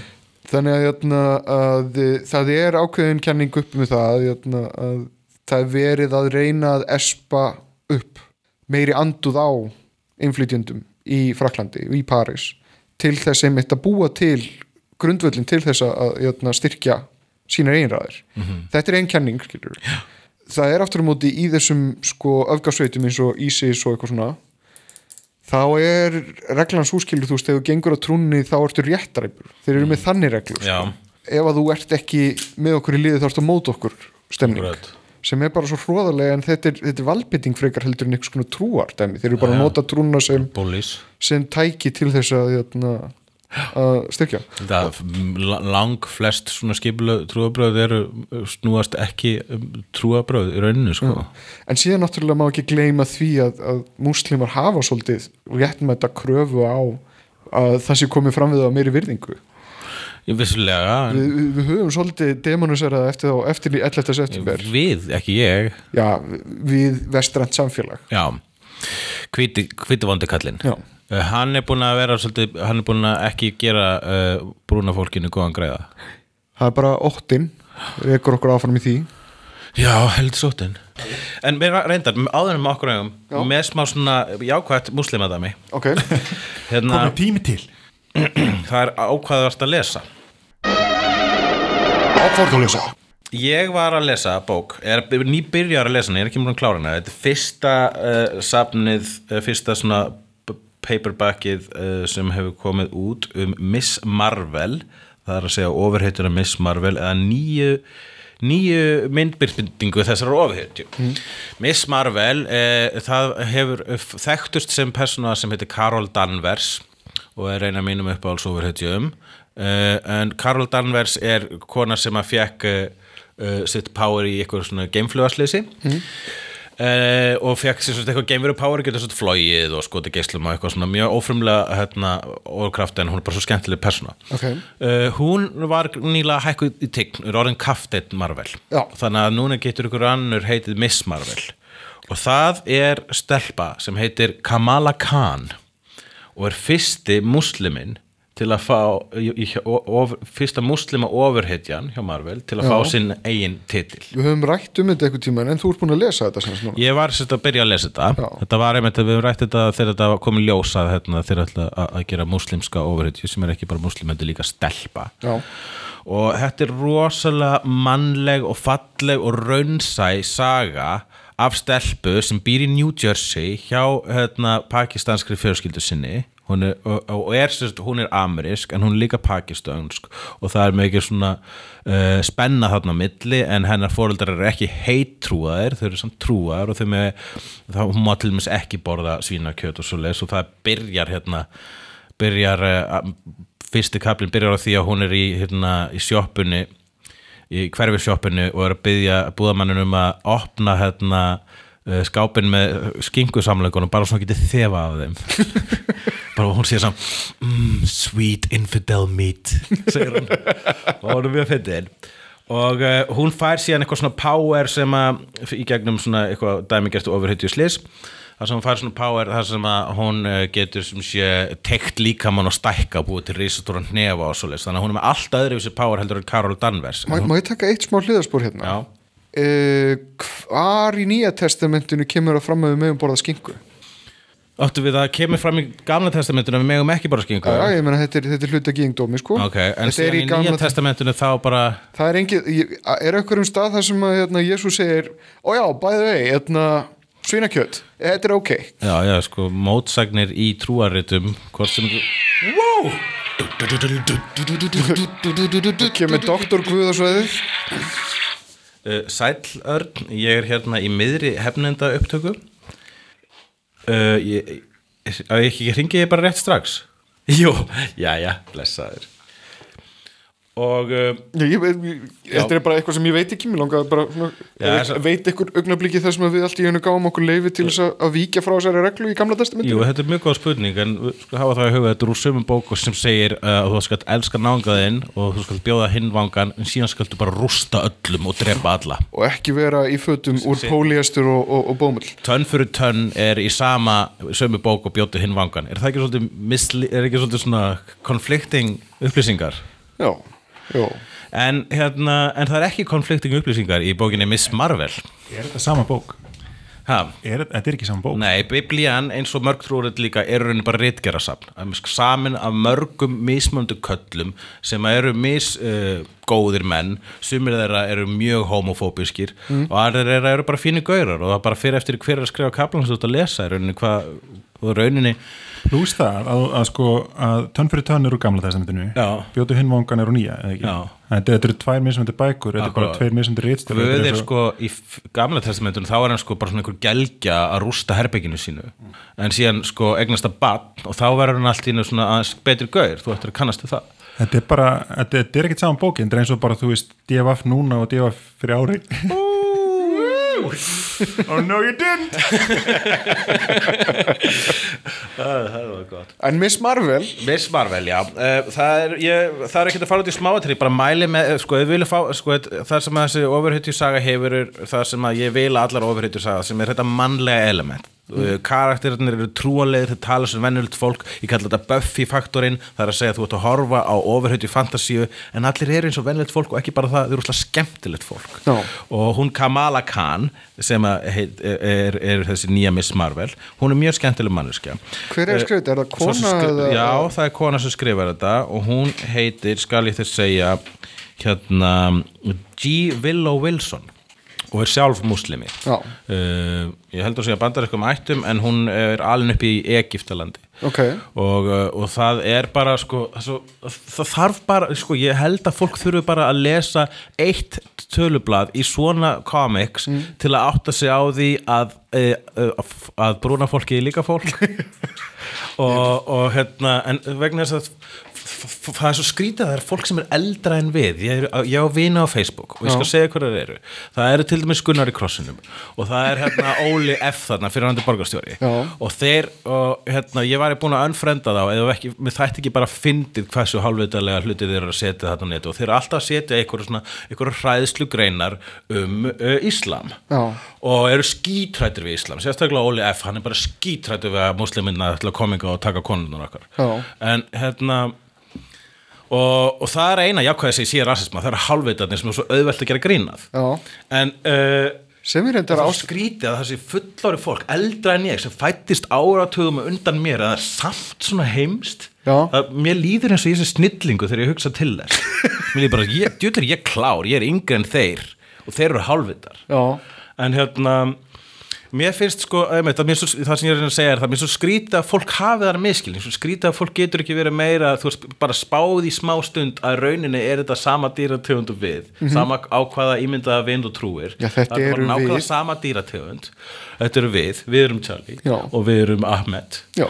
þannig að, jötna, að eh, það er ákveðin kenning upp með það jötna, að það er verið að reyna að espa upp meiri anduð á innflytjendum í Fraklandi, í París til þess einmitt að búa til grundvöllin til þess að jötna, styrkja sínar einræðir þetta er einn kenning skilur Já. Það er aftur á móti í þessum sko öfgasveitum eins og ISIS og eitthvað svona þá er reglan svo skilur þú veist, ef þú gengur á trúnni þá ertu réttaræpur, þeir eru með þannig reglur sko. ef að þú ert ekki með okkur í liði þá ertu að móta okkur stemning
Akkurat.
sem er bara svo hróðarlega en þetta er, þetta er valbytting frekar heldur en einhvers konar trúar dæmi. þeir eru bara að nota trúna sem, sem tæki til þess að, jötna, að styrkja.
Það lang flest svona skipuleg trúabröð eru snúast ekki um trúabröð í rauninu sko.
en síðan náttúrulega má ekki gleyma því að, að múslimar hafa svolítið réttmæta kröfu á að það sé komið fram við á meiri virðingu.
Ég vissulega en
við, höfum svolítið demoniseraða eftir, þá- eftir í 11. september.
Við, ekki ég.
Já, við vestrænt samfélag.
Já, hvíti vondi kallinn
Já.
Uh, Hann er búin að vera svolítið, hann er búin að ekki gera uh, brúna fólkinu góðan greiða
það er bara óttin við ekkur okkur áfram í því.
Já, held sóttin En mér reyndar, áður með okkur
Já.
með smá svona jákvætt muslimadami
ok,
hérna,
komið tími til.
Það er ákvaðast að lesa.
Áfórðulösa
Ég var að lesa bók, er nýbyrjar að lesa ég er ekki múin að klára hana. Þetta er fyrsta uh, safnið, fyrsta svona paperbackið uh, sem hefur komið út um Miss Marvel Það er að segja ofurheituna Miss Marvel eða nýju nýju myndbyrtingu þessar ofurheitju Miss Marvel uh, það hefur þekktust sem persóna sem heitir Carol Danvers og er eina af mínum uppáhalds ofurheitjum uh, en Carol Danvers er kona sem að fekk uh, uh, sitt power í eitthvað svona gameflugasleysi mm. Og fekk sér svona eitthvað gameveru power getur svona flóið og skoti geislum og eitthvað svona mjög ófrumlega hérna, ofurkraft en hún er bara svo skemmtileg persóna
Ok.
uh, hún var nýlega hækkuð í tign, er orðin kaftet Marvel
Já.
þannig að núna getur ykkur annur heitið Miss Marvel og það er stelpa sem heitir Kamala Khan og er fyrsti muslimin til að fá í, í, of, fyrsta muslima ofurhetjan hjá Marvel til að
Já.
fá sinn eigin titil
við höfum rætt um þetta eitthvað tíma en þú ert búin að lesa þetta sem núna
Ég var sérst að byrja að lesa þetta
Já.
Þetta var einmitt að við höfum rætt þetta þegar þetta var komið ljósað hérna, þegar að, að gera muslimska ofurhetju sem er ekki bara muslim, þetta er líka stelpa
Já.
og þetta er rosalega mannleg og falleg og raunsæ saga af stelpu sem býr í New Jersey hjá hérna, pakistanskri fjörskildu sinni hún er, og, og er, sérst, hún er amerisk en hún er líka pakistansk og það er mikið svona uh, spenna þarna á milli en hennar fóreldrar eru ekki heittrúaðir þau eru samt trúaðir og þau með þá má til dæmis ekki borða svínakjöt og svo leis og það byrjar hérna byrjar uh, fyrsti kaplinn byrjar á því að hún er í, hérna, í sjoppunni í hverfi sjoppunni og er að byggja búðamanninn um að opna hérna uh, skápinn með skinkusamleikunum bara svona getið þefa af þeim. Bara hún sér saman mm, sweet infidel meat segir hún. Og hún er mjög fyndin. Og uh, hún fær síðan eitthvað svona power sem að í gegnum svona eitthvað dæmigert og ofurhyttju slis þar sem hún fær svona power þar sem að hún uh, getur sem sé tekt líkamann og stækka búið til risastóran hnefa og svoleiðis. Þannig að hún er með allt öðru þessi power heldur en Karol Danvers.
Má, ég taka eitt smá hliðarspor hérna?
Já.
Uh, hvar í nýja testamentinu kemur að fram að við meðum borða skinku?
Áttu við að kemur fram í gamla testamentinu að við megum ekki bara skingu
Já, ég meina þetta er, þetta er hluta gíngdómi sko.
Ok, en
Þetta
síðan í, nýja testamentinu þá bara
Það er engin, ég- er eitthvað um stað þar sem að hérna, Jésús segir, ó já, bæði vei, hérna, svínakjöt, þetta er ok.
Já, já, sko, mótsagnir í trúaritum hvort sem
kemur doktor Guð
uh, Sæll Örn, ég er hérna í miðri hefnenda upptöku uh, ég, á ég ekki hringi ég bara rétt strax? Jú, já, já, blessaður og uh,
Já, ég, ég, þetta er bara eitthvað sem ég veit ekki mér langaði bara svona,
Já,
ég
þessa-
veit einhver augnabliki sem að við allt í hennu gáum okkur leifi til þess að- að víkja frá þessari reglu í gamla testamentinu?
Jú, þetta er mjög góð spurning en við hafa það í huga þetta er úr sömum bóku sem segir uh, að þú skalt elska náungaðinn og þú skalt bjóða hinvangan en síðan skaltu bara rústa öllum og drepa alla.
Og ekki vera í fötum úr póliestur og, og, og bómull.
Tönn fyrir tönn er í sama sömu bók og bjóti hinvangan er það ekki svolítið, misli, er ekki svolítið en, hérna, en það er ekki conflicting upplýsingar í bókinni Miss Marvel.
Er þetta sama bók?
ha,
Er, þetta er ekki sama bók?
Nei, biblían eins og mörg trúrið líka er raunin bara ritgerasafn samin af mörgum mismöndu köllum sem eru mis uh, góðir menn, sumir þeirra eru mjög homofóbiskir og aðrir þeirra eru bara fínir gaurar og það bara fyrir eftir hver er að skrifa kaplan sem þú ert að lesa í rauninni hvað og rauninni
Plús það að, að sko að tönn fyrir tönn er úr gamla testamentinu. Bjótu hinvangan er úr nýja, eða ekki?
Já.
Þetta, eru tvær mismöndi bækur, þetta er bara tveir mismöndi rítstæður
Guð er sko í gamla testamentun þá er hann sko bara svona einhver gelgja að rústa herbygginu sínu en síðan sko eignast að bann og þá verður hann allt í einu svona aðeins betri gaur, þú ættir að kannast það
Þetta er bara, þetta, er ekkert saman bókin, þetta er eins og bara, þú veist, DFF núna og DFF fyrir ári. Oh no you didn't!
Það var gott.
En Miss Marvel?
Miss Marvel, já. Uh, það, er, ég, það er ekki að fara út í smáatri bara mæli með, eh, sko, við viljum fá sko, það sem að þessi ofurhyttju saga hefur það sem að ég vil að allar ofurhyttju saga sem er þetta mannlega element mm. karakterinir eru trúanlegir þeir tala sem vennulegt fólk, ég kalla þetta Buffy faktorinn, það er að segja að þú ert að horfa á ofurhyttju fantasíu, en allir eru eins og vennulegt fólk og ekki bara það, þau eru alltaf skemmtilegt fólk
Já.
og hún Kamala Khan sem heit, er, er þessi nýja Miss Marvel, hún er mjög skemmtileg manneskja
hver er skrifið, er það kona
skri-
eða,
Já, það er kona sem skrifar þetta og hún heitir, skal ég þess segja hérna G. Willow Wilson og er sjálf muslimi uh, ég heldur að segja bandariskum ættum en hún er alin upp í Egiptalandi
ok,
og, uh, og það er bara sko, það, þarf bara sko, ég held að fólk þurfi bara að lesa eitt tölublað í svona comics til að átta sig á því að, uh, uh, að brúna fólki er líka fólk. Og, og hérna en vegna þess að það er svo skrítið að það er fólk sem er eldra en við. Ég, er, ég á vina á Facebook og ég skal segja hver það eru. Það eru til dæmis Gunnar í krossinum og það er hérna Óli F þarna fyrir hann borgarstjóri.
Já.
og þeir og hérna ég væri búin að unfrenda þá eða ekki, mér þætti ekki bara fyndið hversu hálfvitaðlega hlutir þeir eru að setja þetta á netu og þeir eru alltaf að setja einhverju hræðslu greinar um uh, Íslam.
Já.
og eru skítrættir við Íslam. Sérstaklega Óli F, hann er bara skítrættir við að musliminna ætla að koma hingað og taka konunum okkar.
Já.
en hérna og, og það er eina jákvæði sem ég sé rasisma, það eru hálfveitarnir sem er svo auðvelt að gera grínað.
Já,
en uh,
sem er ást
skrítið að þessi fullóri fólk eldra en ég sem fættist áratugum undan mér að það er samt svona heimst. Það, mér líður eins og ég sé snillingu þegar ég hugsa til þess. Mér líður bara, djúður ég er klár ég er yngri en þeir og þeir eru hálfvitar
já,
en hérna mér finnst sko, einmitt, að mér svo, það sem ég er að reyna að segja er það, mér er svo skrítið að fólk hafi þar miskilning, svo skrítið að fólk getur ekki verið meira, þú veist, bara spáð í smá stund að rauninni er þetta sama dýrategund og við, sama á hvaða ímyndaða vind og trúir.
Já, þetta
Það er bara nákvæmlega
við.
sama dýrategund, þetta eru við við erum Charlie
Já.
og við erum Ahmed.
Já,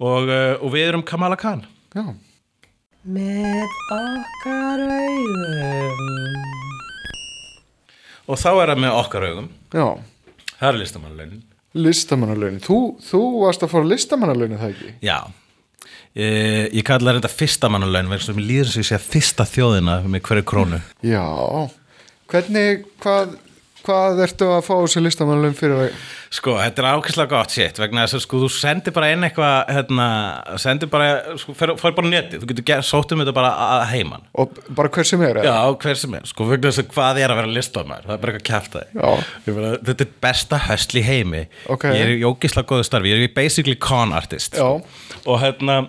og, uh, og við erum Kamala Khan.
Já.
Með okkar augum. Og þá er það með okkar augum.
Já,
það er listamannlaunin
listamannalaunin. Þú, þú varst að fara listamannalaunin það ekki?
Já. Ég, ég kalla þetta fyrsta mannalaun vegna sem ég líður sem ég sé fyrsta þjóðina með hverju krónu.
Já, hvernig hvað, hvað ertu að fá þessi listamannalaun fyrir að
Sko, þetta er ákvæslega gott shit vegna þess að sko, þú sendir bara inn eitthvað hérna, sendir bara, sko, fer bara á netið, þú getur sótt um þetta bara að heiman
og bara hver sem er eða?
Já, hver sem er, sko, vegna þess að hvað er að vera listamæður, það er bara eitthvað kæft það Þetta er besta höstl í heimi
Ok.
Ég er í ógislega góðu starfi, ég er í basically con artist
Já.
og hérna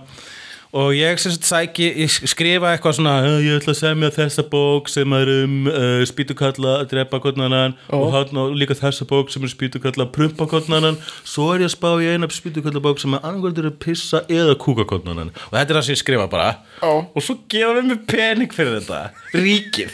og ég sæki, ég skrifa eitthvað svona "Eh, ég ætla að semja þessa bók sem er um uh, spýtukalla að drepa kottnanan og, hann, og líka þessa bók sem er spýtukalla að prumpa kottnanan svo er ég að spá í eina spýtukalla bók sem er annarkvöldur að pissa eða kúka kottnanan og þetta er það sem ég skrifa bara.
Já.
og svo gefa við mig pening fyrir þetta. Ríkið.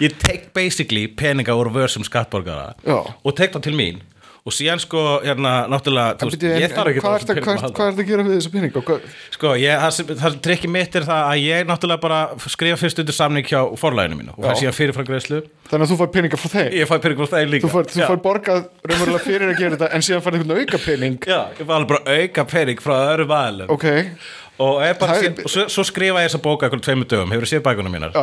Ég tek basically peninga úr vörsum skattborgara
Já.
og tek það til mín og síðan sko, hérna, náttúrulega þú
en-
ég þarf ekki
hvað ertu hvað, ertu- hvað ertu að gera við þessu pening hvað,
Sko, ég, það, það trikki mitt er það að ég náttúrulega bara skrifa fyrst undir samning hjá forlæginu mínu og það
Já.
síðan fyrirfram greiðslu.
Þannig að þú fær peninga frá þeim?
Ég fæ pening frá það líka.
Þú fær, þú fær borgað raunverulega fyrir að gera þetta en síðan fær einhvern auka pening?
Já, ég fæ alveg bara auka pening frá öðru vaðalum
ok,
og, er bara,
Það er-
síðan, og svo, svo skrifa ég þessa bóka eitthvað tveimur dögum, hefur séð bækunum mínar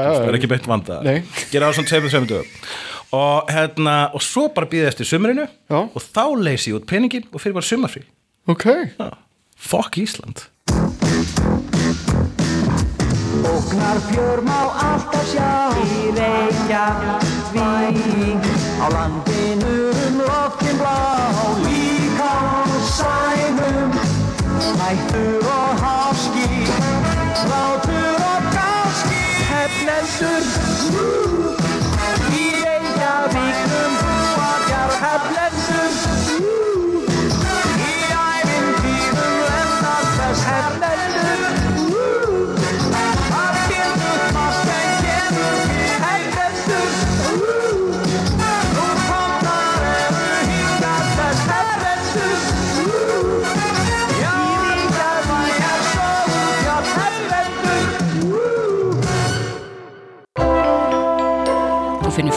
Og, hérna, og svo bara býða eftir sumrinu
Já.
og þá leysi ég út peningin og fyrir bara sumarfrí.
Ok.
Já. Fuck Ísland.
Óknar fjör má alltaf sjá. Í Reykjavík. Á landinu um loftin blá. Líka á sænum. Hættur og háski Látur og gáski Hefnendur Í